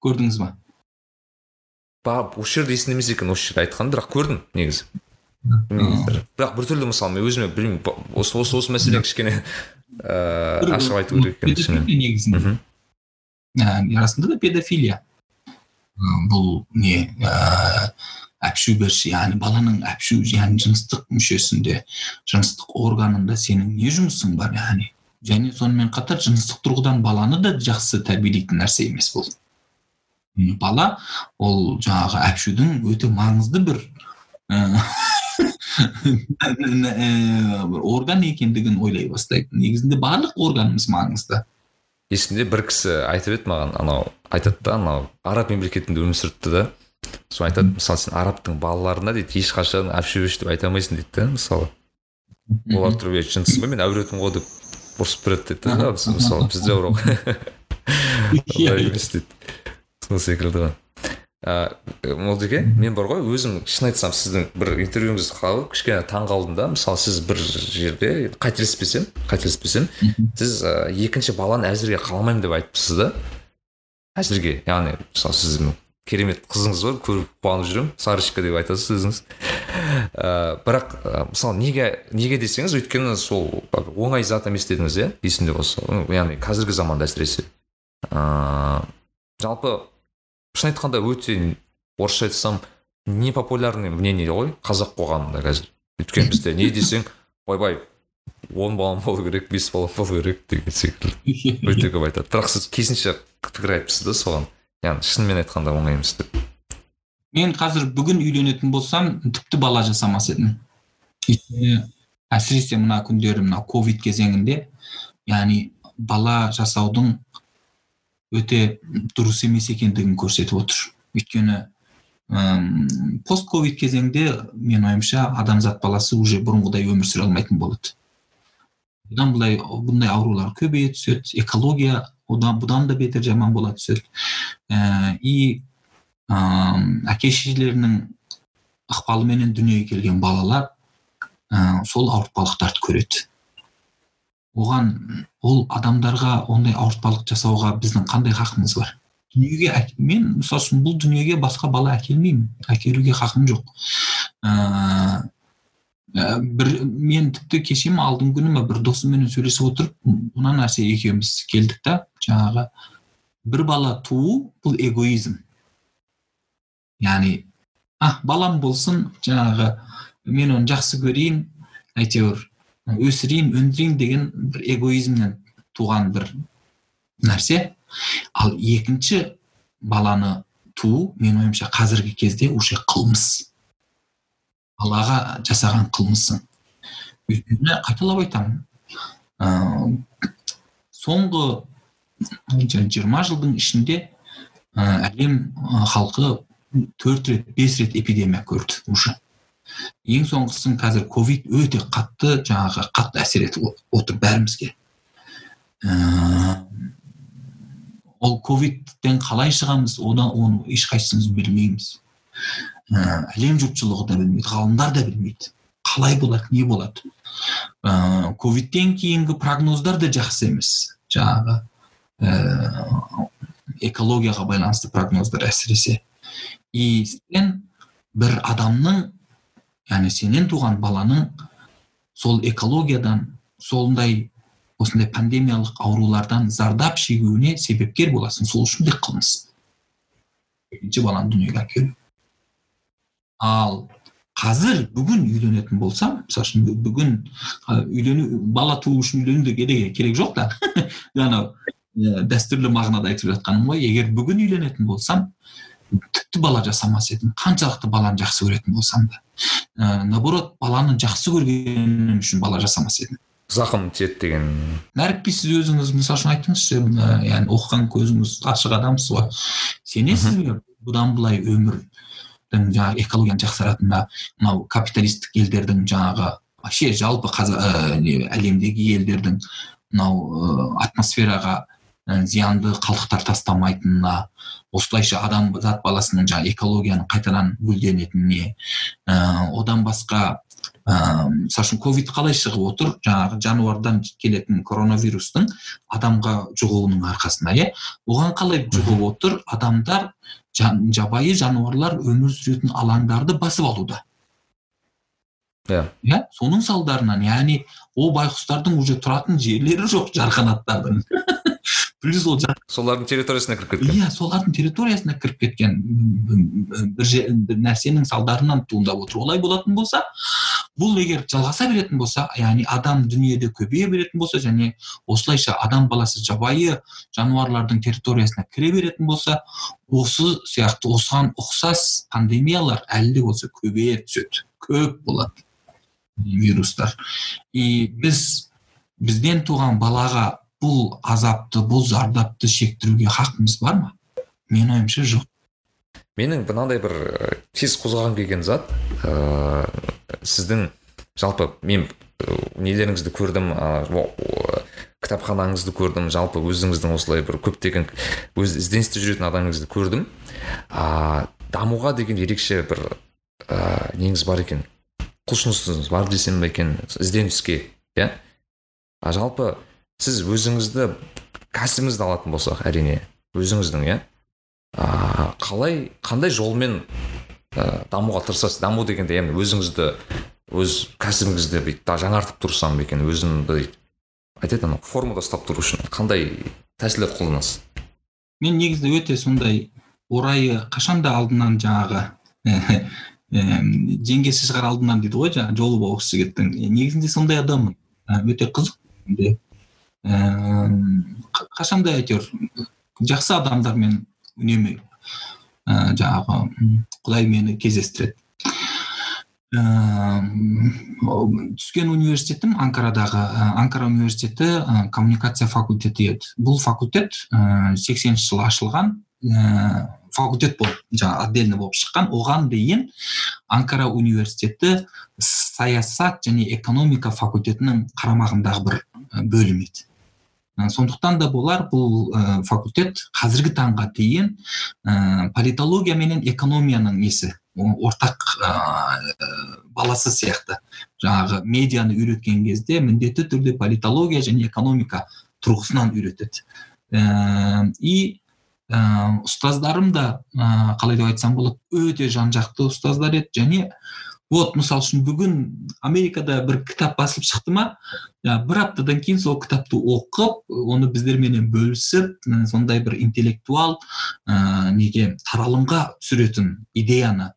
көрдіңіз ба? Ба осы жерде есімде емес екен осы жерде айтқан бірақ көрдім негізі. Бірақ біртүрлі мысалы мен өзіме білмеймін осы осы осы мәселені кішкене ыыы ашып айту керек екен негізінде. Расында да педофилия. Бұл не әпшу берші. Яғни баланың әпшу яғни жыныстық мүшесінде жыныстық органында сенің не жұмысың бар? Яғни және сонымен қатар жыныстық тұрғыдан баланы да жақсы тәрбиелейтін нәрсе емес бұл. Бала ол жаңағы әпшудің өте маңызды бір орган екендігін ойлай бастайды. Негізінде барлық органымыз маңызды. Есімде бір кісі айтып еді маған анау айтады да анау араб мемлекетінде өмір сүріпті да. Сол айтады мысалы сен арабтың балаларына дейді ешқашан әпшебеш деп айта алмайсың дейді да мысалы. Олар тұрып жынсың ба мен әуретмін ғой деп ұрысып береді дейді да мысалы бізде бірақ олай емес дейді. Сол секілді ғой. Ыыы молдеке мен бар ғой өзім шын айтсам сіздің бір интервьюңызды қалып кішкене таң қалдым да мысалы сіз бір жерде қателеспесем қателеспесем сіз екінші баланы әзірге қаламаймын деп айтыпсыз да? Әзірге яғни мысалы сіздің керемет қызыңыз бар көріп қуанып жүремін сарочка деп айтасыз өзіңіз. Ә, бірақ мысалы неге неге десеңіз өйткені сол оңай зат емес дедіңіз иә есімде болса. Яғни қазіргі заманда әсіресе. Ә, жалпы шын айтқанда өте орысша айтсам непопулярный мнение ғой қазақ қоғамында қазір. Өйткені бізде не десең ойбай он балам болу керек бес балам болу керек деген секілді. Өте көп айтады. Бірақ сіз керісінше пікір айтыпсыз да соған. Яғни шынымен айтқанда оңай емес деп. Мен қазір бүгін үйленетін болсам тіпті бала жасамас едім. Өйткені әсіресе мына күндері мына ковид кезеңінде яғни бала жасаудың өте дұрыс емес екендігін көрсетіп отыр. Өйткені пост ковид кезеңде менің ойымша адамзат баласы уже бұрынғыдай өмір сүре алмайтын болады. Бұдан былай бұндай аурулар көбейе түседі экология одан бұдан да бетер жаман бола түседі ә, и ә, әке шешелерінің ықпалыменен дүниеге келген балалар ә, сол ауыртпалықтарды көреді оған ол адамдарға ондай ауыртпалық жасауға біздің қандай хақымыз бар дүниеге мен мысалы үшін бұл дүниеге басқа бала әкелмеймін әкелуге хақым жоқ ә, бір мен тіпті кеше ма алдыңғы күні ма бір досыммен сөйлесіп отырып мына нәрсе екеуміз келдік та жаңағы бір бала туу бұл эгоизм. Яғни а балам болсын жаңағы мен оны жақсы көрейін әйтеуір өсірейін өндірейін деген бір эгоизмнен туған бір нәрсе. Ал екінші баланы туу менің ойымша қазіргі кезде уже қылмыс. Балаға жасаған қылмысың өйткені қайталап айтамын. Ә, соңғы жиырма жылдың ішінде ә, әлем халқы төрт рет бес рет эпидемия көрді уже. Ең соңғысын қазір ковид өте қатты жаңағы қатты әсер етіп отыр бәрімізге. Ол ковидтен қалай шығамыз одан оны ешқайсымыз білмейміз. ә, әлем жұртшылығы да білмейді ғалымдар да білмейді. Қалай болады не болады? Ә, ковидтен кейінгі прогноздар да жақсы емес. Жаңағы ә, экологияға байланысты прогноздар әсіресе. И сен бір адамның яғни сенен туған баланың сол экологиядан сондай осындай пандемиялық аурулардан зардап шегуіне себепкер боласың. Сол үшін де қылмыс. Екінші баланы дүниеге әкелу. Ал қазір бүгін үйленетін болсам мысалы үшін бүгін үйлену бала туу үшін үйлену де керек, керек жоқ та. Анау дәстүрлі мағынада айтып жатқаным ғой. Егер бүгін үйленетін болсам тіпті бала жасамас едім қаншалықты баланы жақсы көретін болсам да. Ә, наоборот баланы жақсы көргенім үшін бала жасамас едім. Зақым тиеді деген. Нәрікби сіз өзіңіз мысалы үшін айтыңызшы яғни оқыған көзіңіз ашық адамсыз ғой. Сенесіз бе бұдан былай өмірдің жаңағы экологияны жақсаратынына мынау капиталистік елдердің жаңағы вообще жалпы қаза, әлемдегі елдердің мынау атмосфераға зиянды қалдықтар тастамайтынына осылайша адам зат баласының жаңағы экологияның қайтадан гүлденетініне одан басқа мысалы үшін ковид қалай шығып отыр? Жаңағы жануардан келетін коронавирустың адамға жұғуының арқасында иә? Оған қалай жұғып отыр? Адамдар жан, жабайы жануарлар өмір сүретін алаңдарды басып алуда. Иә. Иә? Соның салдарынан яғни ол байқұстардың уже тұратын жерлері жоқ жарқанаттардың. Плюс ол солардың территориясына кіріп кеткен. Иә солардың территориясына кіріп кеткен бір, бір нәрсенің салдарынан туындап отыр. Олай болатын болса бұл егер жалғаса беретін болса яғни адам дүниеде көбейе беретін болса және осылайша адам баласы жабайы жануарлардың территориясына кіре беретін болса осы сияқты осыған ұқсас пандемиялар әлі де болса көбейе түседі. Көп болады вирустар. И біз бізден туған балаға бұл азапты бұл зардапты шектіруге хақымыз бар ма? Менің ойымша жоқ. Менің мынандай бір тез қозғағым келген зат ә, сіздің жалпы мен нелеріңізді көрдім ә, кітапханаңызды көрдім жалпы өзіңіздің осылай бір көптеген өз ізденісте жүретін адамыңызды көрдім. Ә, дамуға деген ерекше бір ә, неңіз бар екен. Құлшынысыңыз бар десем бе екен ізденіске иә? Жалпы сіз өзіңізді кәсібіңізді алатын болсақ әрине өзіңіздің иә? Қалай қандай жолмен ә, дамуға тырысасыз? Даму дегенде яғни өзіңізді өз кәсібіңізді бүйтіп жаңартып тұрсам екен өзімді айтады анау формада ұстап тұру үшін қандай тәсілдер қолданасыз? Мен негізі өте сондай орайы қашанда алдынан жаңағы жеңгесі шығар алдынан дейді ғой жаңағы жолы боғыш жігіттің негізінде сондай адаммын. Өте қызық. Қашанда әйтеуір жақсы адамдармен үнемі ә, жаңағы құдай мені кездестіреді. Түскен университетім анкарадағы анкара университеті ә, коммуникация факультеті еді. Бұл факультет ә, сексенінші жылы ашылған ә, факультет болып жаңағы отдельно болып шыққан. Оған дейін анкара университеті саясат және экономика факультетінің қарамағындағы бір бөлім еді. Сондықтан да болар бұл ә, факультет қазіргі таңға дейін ә, политология менен экономияның несі? Ортақ ә, баласы сияқты. Жаңағы медианы үйреткен кезде міндетті түрде политология және экономика тұрғысынан үйретеді. Ә, и ә, ұстаздарым да ә, қалай деп айтсам болады өте жан жақты ұстаздар еді және вот мысалы үшін бүгін америкада бір кітап басылып шықты ма? Бір аптадан кейін сол кітапты оқып оны біздерменен бөлісіп сондай бір интеллектуал ә, неге таралымға түсіретін идеяны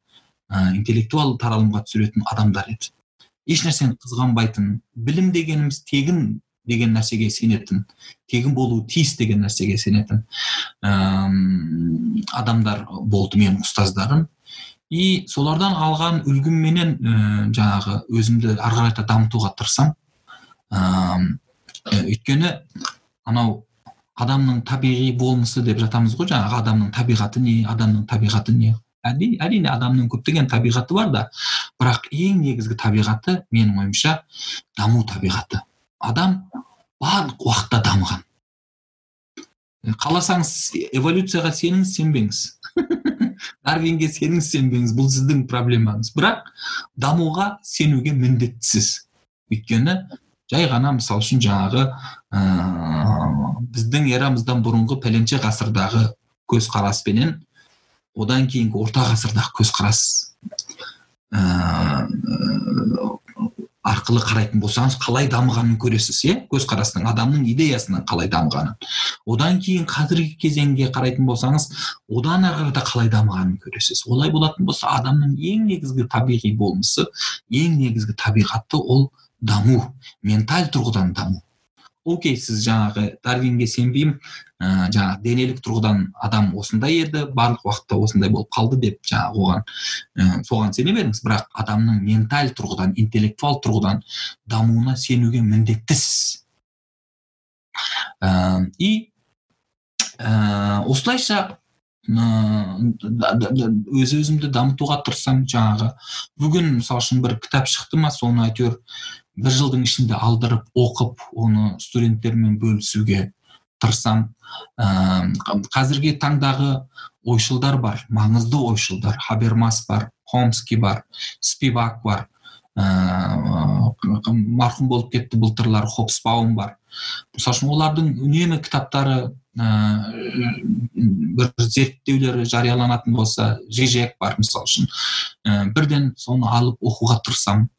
ә, интеллектуал таралымға түсіретін адамдар еді. Ешнәрсені қызғанбайтын білім дегеніміз тегін деген нәрсеге сенетін тегін болуы тиіс деген нәрсеге сенетін ә, адамдар болды менің ұстаздарым. И солардан алған үлгімменен ә, жаңағы өзімді ары қарата дамытуға тырысамын ә, өйткені анау адамның табиғи болмысы деп жатамыз ғой жаңағы адамның табиғаты не адамның табиғаты не. Әрине адамның көптеген табиғаты бар да бірақ ең негізгі табиғаты менің ойымша даму табиғаты. Адам барлық уақытта дамыған. Қаласаңыз эволюцияға сеніңіз сенбеңіз. дарвинге сеніңіз сенбеңіз бұл сіздің проблемаңыз. Бірақ дамуға сенуге міндеттісіз өйткені жай ғана мысалы үшін жаңағы ә, біздің эрамыздан бұрынғы пәленше ғасырдағы көзқараспенен одан кейінгі орта ғасырдағы көзқарас ә, арқылы қарайтын болсаңыз қалай дамығанын көресіз иә? Көзқарастың адамның идеясының қалай дамығанын. Одан кейін қазіргі кезеңге қарайтын болсаңыз одан ары қарата қалай дамығанын көресіз. Олай болатын болса адамның ең негізгі табиғи болмысы ең негізгі табиғаты ол даму менталь тұрғыдан даму. Окей сіз жаңағы дарвинге сенбеймін. Ә, жаңағы денелік тұрғыдан адам осындай еді барлық уақытта осындай болып қалды деп жаңағы оған ә, соған сене беріңіз бірақ адамның менталь тұрғыдан интеллектуал тұрғыдан дамуына сенуге міндеттісіз. Ә, и ә, осылайша өз өзімді дамытуға тырысамын жаңағы. Бүгін мысалы үшін бір кітап шықты ма соны әйтеуір бір жылдың ішінде алдырып оқып оны студенттермен бөлісуге тырысамын ә, қазіргі таңдағы ойшылдар бар маңызды ойшылдар. Хабермас бар хомский бар спивак бар. Ә, марқұм болып кетті былтырлары хопсбаум бар. Мысалы үшін олардың үнемі кітаптары ә, бір зерттеулері жарияланатын болса жижек бар мысалы үшін. Ә, бірден соны алып оқуға тырысамын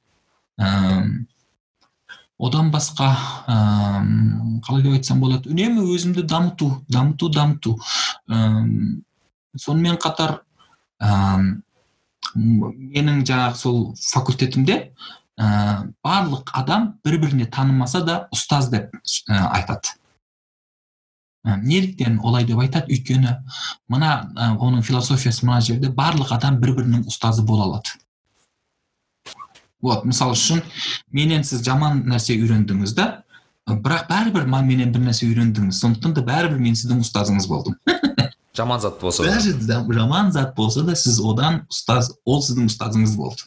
одан басқа ә, қалай деп айтсам болады? Үнемі өзімді дамыту дамыту дамыту. Ә, сонымен қатар ә, менің жаңағы сол факультетімде ә, барлық адам бір біріне танымаса да ұстаз деп ә, айтады. ә, неліктен олай деп айтады? Өйткені мына ә, оның философиясы мына жерде барлық адам бір бірінің ұстазы бола алады. Вот мысалы үшін менен сіз жаман нәрсе үйрендіңіз да бірақ бәрібір менен бір нәрсе үйрендіңіз сондықтан да бәрібір мен сіздің ұстазыңыз болдым. Жаман зат болса да. Жаман зат болса да сіз одан ұстаз ол сіздің ұстазыңыз болды.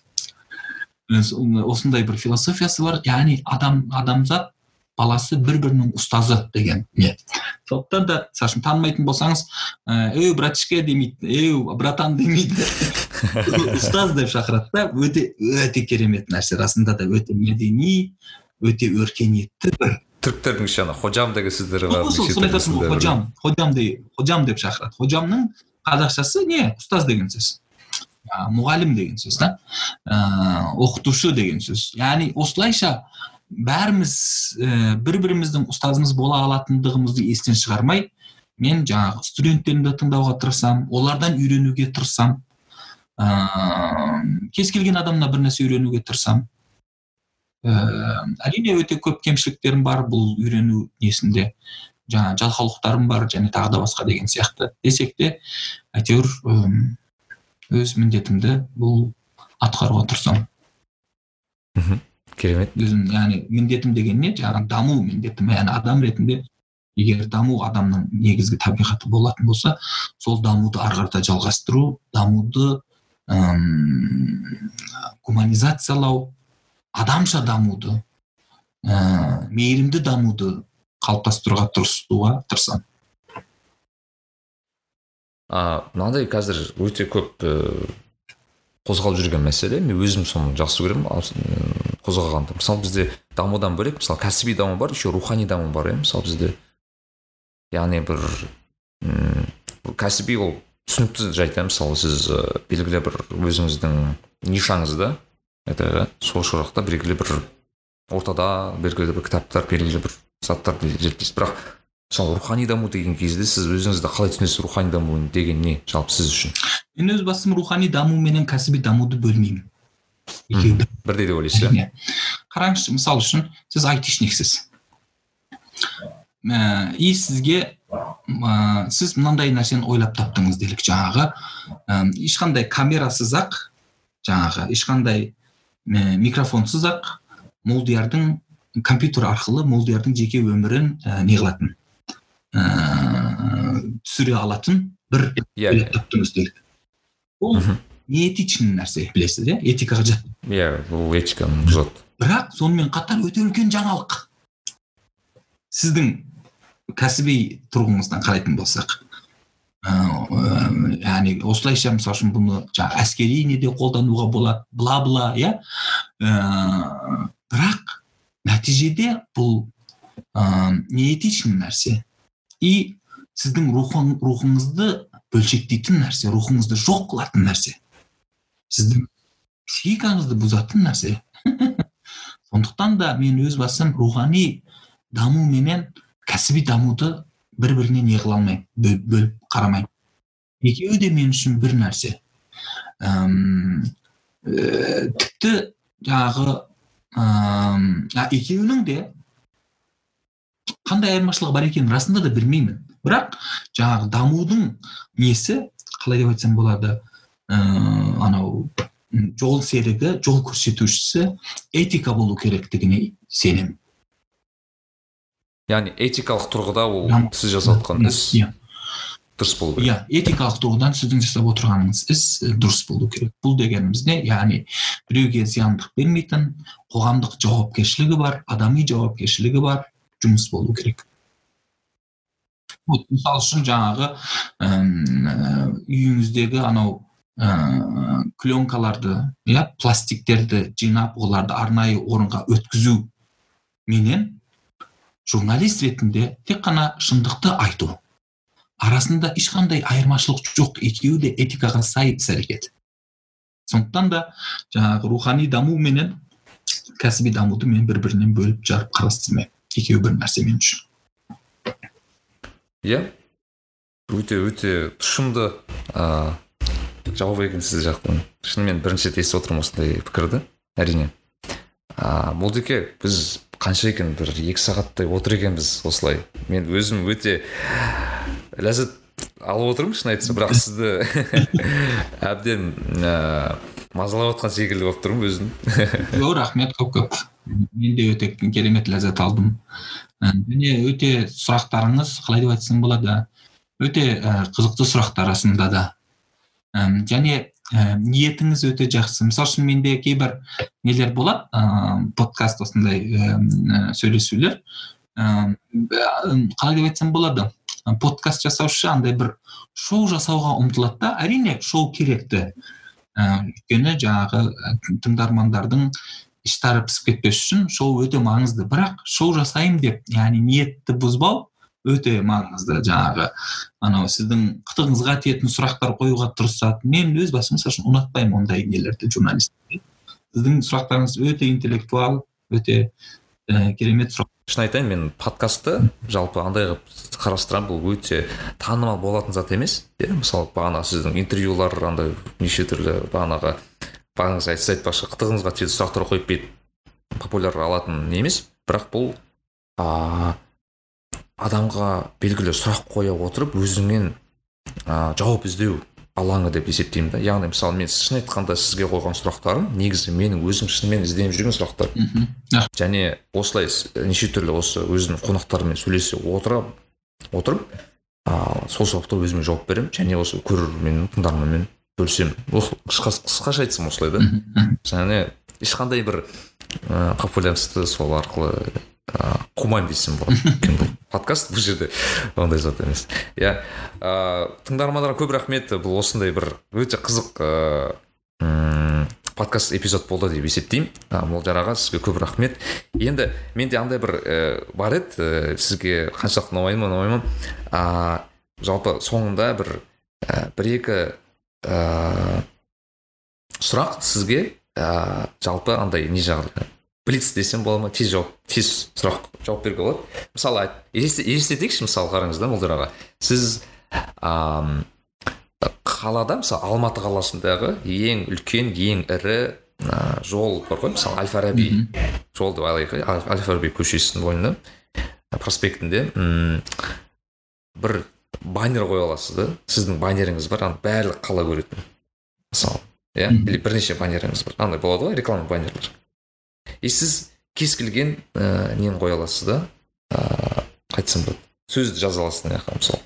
Осындай бір философиясы бар. Яғни адам адамзат баласы бір бірінің ұстазы деген не сондықтан да мысалы үшін танымайтын болсаңыз ей братишка демейді ей братан демейді. Ұстаз деп шақырады да өте өте керемет нәрсе. Расында да өте мәдени өте өркениетті бір. Түріктердің іші ана хожам деген сөздері бар соны айтасың ғой хожам хожам хожам деп шақырады. Хожамның қазақшасы не ұстаз деген сөз. Мұғалім деген сөз да. Оқытушы деген сөз. Яғни осылайша бәріміз ә, бір біріміздің ұстазымыз бола алатындығымызды естен шығармай мен жаңағы студенттерімді тыңдауға тырысамын олардан үйренуге тырысамын ә, кез келген адамнан бір нәрсе үйренуге тырысамын әрине өте көп кемшіліктерім бар бұл үйрену несінде. Жаңа жалқаулықтарым бар және тағы да басқа деген сияқты. Десек те әйтеуір өз міндетімді бұл атқаруға тырысамын. Мхм. Керемет. Өзім яғни міндетім деген не? Жаңағы даму міндетім яғни адам ретінде егер даму адамның негізгі табиғаты болатын болса сол дамуды ары қарата жалғастыру дамуды ым гуманизациялау адамша дамуды ә, мейірімді дамуды қалыптастыруға тырысуға тырысамын. А мынандай қазір өте көп ә, қозғалып жүрген мәселе. Мен өзім соны жақсы көремін. Қозғағанды мысалы бізде дамудан бөлек мысалы кәсіби даму бар еще рухани даму бар иә. Мысалы бізде яғни бір м кәсіби ол түсінікті жайт иә. Мысалы сіз белгілі бір өзіңіздің нишаңызда это сол жақта белгілі бір ортада белгілі бір кітаптар белгілі бір заттарды зерттейсіз. Бірақ мысалы рухани даму деген кезде сіз өзіңізді қалай түсінесіз рухани даму деген не жалпы сіз үшін? Мен өз басым рухани даму менен кәсіби дамуды бөлмеймін. Екеуі бірдей деп ойлайсыз иә? Қараңызшы мысалы үшін сіз айтишниктсіз и сізге ә, сіз мынандай нәрсені ойлап таптыңыз делік жаңағы. Ә, ешқандай камерасыз ақ жаңағы ешқандай ә, микрофонсыз ақ молдиярдың компьютер арқылы молдиярдың жеке өмірін ә, не қылатын ә, түсіре алатын бір иә ойлап таптыңыз делік. Ол неэтичный нәрсе білесіз иә? Этикаға жатпайды иә бұл этиканы бұзады бірақ сонымен қатар өте үлкен жаңалық. Сіздің кәсіби тұрғыңыздан қарайтын болсақ ыыы яғни осылайша мысалы үшін бұны жаңағы әскери неде қолдануға болады бла бла иә? Ыыы бірақ нәтижеде бұл ыыы неэтичный нәрсе и сіздің рухың, рухыңызды бөлшектейтін нәрсе рухыңызды жоқ қылатын нәрсе. Сіздің психикаңызды бұзатын нәрсе. Сондықтан да мен өз басым рухани даму менен кәсіби дамуды бір біріне не қыла алмаймын бөліп қарамаймын екеуі де мен үшін бір нәрсе. Әм, ә, тіпті жаңағы екеуінің де қандай айырмашылығы бар екенін расында да білмеймін. Бірақ жаңағы дамудың несі қалай деп айтсам болады анау жол серігі жол көрсетушісі этика болу керектігіне сенемін яғни этикалық тұрғыда ол сіз жасап жатқан іс иә дұрыс болу керек иә этикалық тұрғыдан сіздің жасап отырғаныңыз іс дұрыс болу керек бұл дегеніміз не яғни біреуге зияндық бермейтін қоғамдық жауапкершілігі бар адами жауапкершілігі бар жұмыс болу керек вот мысалы үшін жаңағы үйіңіздегі анау ыыы пленкаларды иә пластиктерді жинап оларды арнайы орынға өткізу менен журналист ретінде тек қана шындықты айту. Арасында ешқандай айырмашылық жоқ екеуі де этикаға сай іс әрекет. Сондықтан да жаңағы рухани даму менен кәсіби дамуды мен бір бірінен бөліп жарып қарастырмаймын екеуі бір нәрсе мен үшін. Иә. Өте өте тұшымды ыыы жауап екен сіз жақтан шынымен бірінші рет естіп отырмын осындай пікірді әрине. Ыыы молдеке біз қанша екен? бір екі сағаттай отыр екенбіз осылай. Мен өзім өте ләззат алып отырмын шын айтса бірақ сізді әбден ыыы мазалап отқан секілді болып тұрмын өзім. Жоқ рахмет көп көп. Мен де өте керемет ләззат алдым. Және өте сұрақтарыңыз қалай деп айтсам болады өте қызықты сұрақтар расында да. Және ә, ниетіңіз өте жақсы. Мысалы үшін менде кейбір нелер болады ыыы подкаст осындай ә, сөйлесулер. Ә, қалай деп айтсам болады? Подкаст жасаушы андай бір шоу жасауға ұмтылады да әрине шоу керекті. Ә, өйткені жаңағы тыңдармандардың іштары пісіп кетпес үшін шоу өте маңызды. Бірақ шоу жасаймын деп яғни ниетті бұзбау өте маңызды жаңағы анау сіздің қытығыңызға тиетін сұрақтар қоюға тырысады. Мен өз басым мысалы үшін ұнатпаймын ондай нелерді журналист сіздің сұрақтарыңыз өте интеллектуал өте ә, керемет сұрақ. шын айтайын мен подкастты жалпы андай қылып қарастырамын бұл өте танымал болатын зат емес иә? Мысалы бағана сіздің интервьюлар андай неше түрлі бағанағы бағанағы сіз айтпақшы қытығыңызға тиетін сұрақтар қойып бүйтіп популяр алатын не емес бірақ бұл а, адамға белгілі сұрақ қоя отырып өзіңнен а, жауап іздеу алаңы деп есептеймін да. Яғни мысалы мен шын айтқанда сізге қойған сұрақтарым негізі менің өзім шынымен ізденіп жүрген сұрақтар. Мхм. Және осылай с- неше түрлі осы өзімнің қонақтарыммен сөйлесе отырып отырып а, сол сұрақтарға өзіме жауап беремін. Және осы көрерменмен тыңдарманмен бөлісемін. Ол қысқаша айтсам осылай да. Және ешқандай бір ә, популярностьті сол арқылы ә, қумаймын десем болады өйткені бұл подкаст бұл жерде ондай зат емес. Иә. Ә, тыңдармандарға көп рахмет. Бұл осындай бір өте қызық м, подкаст эпизод болды деп есептеймін. Молдияр аға сізге көп рахмет. Енді менде андай бір ә, бар еді ә, сізге қаншалықты ұнамай ма ұнамай ма? Жалпы соңында бір ә, бір екі ә, сұрақ сізге ә, жалпы андай не жағында блиц десем бола ма? Тез жауап тез сұрақ жауап беруге болады. Мысалы елестетейікші мысалы қараңыз да молдияр аға. Сіз ам, қалада мысалы алматы қаласындағы ең үлкен ең ірі ә, жол бар ғой. Мысалы әл фараби жол деп алайық әл фараби көшесінің бойында проспектінде бір баннер қоя аласыз да. Сіздің баннеріңіз бар ана барлық қала көретін. Мысалы иә или бірнеше баннеріңіз бар. Андай болады ғой реклама баннерлер. И сіз кез келген ә, нені қоя аласыз да? Ыыы қайтсам болады сөзді жаза аласыз мына жаққа мысалы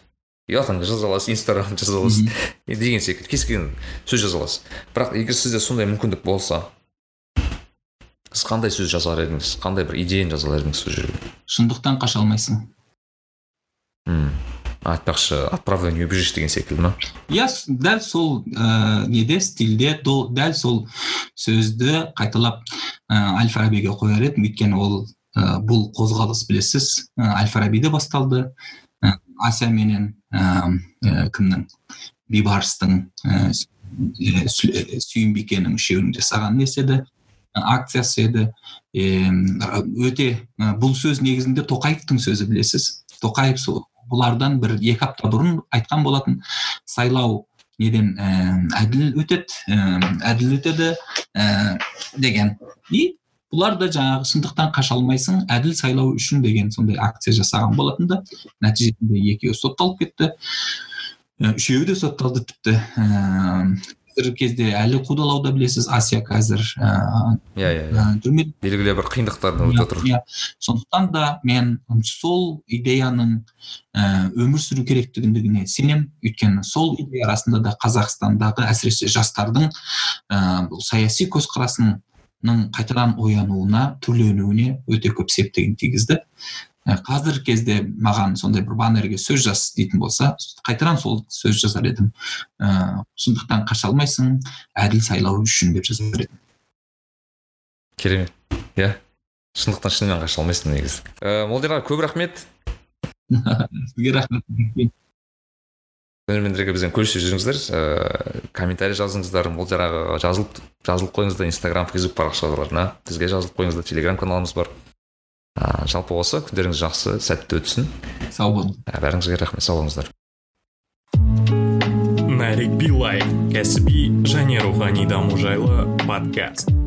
ұятыңды жаза аласыз инстаграмды жаза аласыз деген секілді. Кез келген сөз жаза аласыз бірақ егер сізде сондай мүмкіндік болса сіз қандай сөз жазар едіңіз? Қандай бір идеяны жазар едіңіз сол жерге? Шындықтан қаша алмайсың? М, айтпақшы отправление убежищ деген секілді ма? Иә дәл сол ә, неде стильде дәл сол сөзді қайталап ә, әл фарабиге қояр едім. Өйткені ол ә, бұл қозғалыс білесіз ә, әл фарабиде басталды. Ә, ася менен ә, кімнің? Бейбарыстың ә, сүйінбикенің үшеуінің жасаған несі еді ә, акциясы еді. Өте бұл сөз негізінде тоқаевтың сөзі білесіз? Тоқаев сол. Бұлардан бір екі апта бұрын айтқан болатын сайлау неден ә, әділ өтеді ә, әділ өтеді ә, деген. И бұлар да жаңағы шындықтан қаша алмайсың әділ сайлау үшін деген сондай акция жасаған болатын да нәтижесінде екеуі сотталып кетті. Үшеуі де сотталды тіпті. Қазіргі кезде әлі қудалауда білесіз асия қазір иә иә иә. белгілі бір қиындықтардан өтіп жатыр иә. Сондықтан да мен сол идеяның өмір сүру керектігіне сенемін өйткені сол идея расында да қазақстандағы әсіресе жастардың ә, бұл саяси көзқарасының қайтадан оянуына түрленуіне өте көп септігін тигізді. Қазіргі кезде маған сондай бір баннерге сөз жаз дейтін болса қайтадан сол сөз жазар едім. Ә, шындықтан қаша алмайсың әділ сайлау үшін деп жазар едім. Керемет. Иә? Шындықтан шынымен қаша алмайсың негізі. Ә, молдияр аға көп рахмет. Сізге рахмет. Көрермендерге бізбен көрісе жүріңіздер. Ә, комментарий жазыңыздар. Молдияр ағаға жазылып жазылып қойыңыздар инстаграм фейсбук парақшаларына. Бізге жазылып қойыңыздар телеграм каналымыз бар. Ә, жалпы осы күндеріңіз жақсы сәтті өтсін. Сау болыңыз. Бәріңізге рахмет сау болыңыздар. Нарик билай кәсіби және рухани даму жайлы подкаст.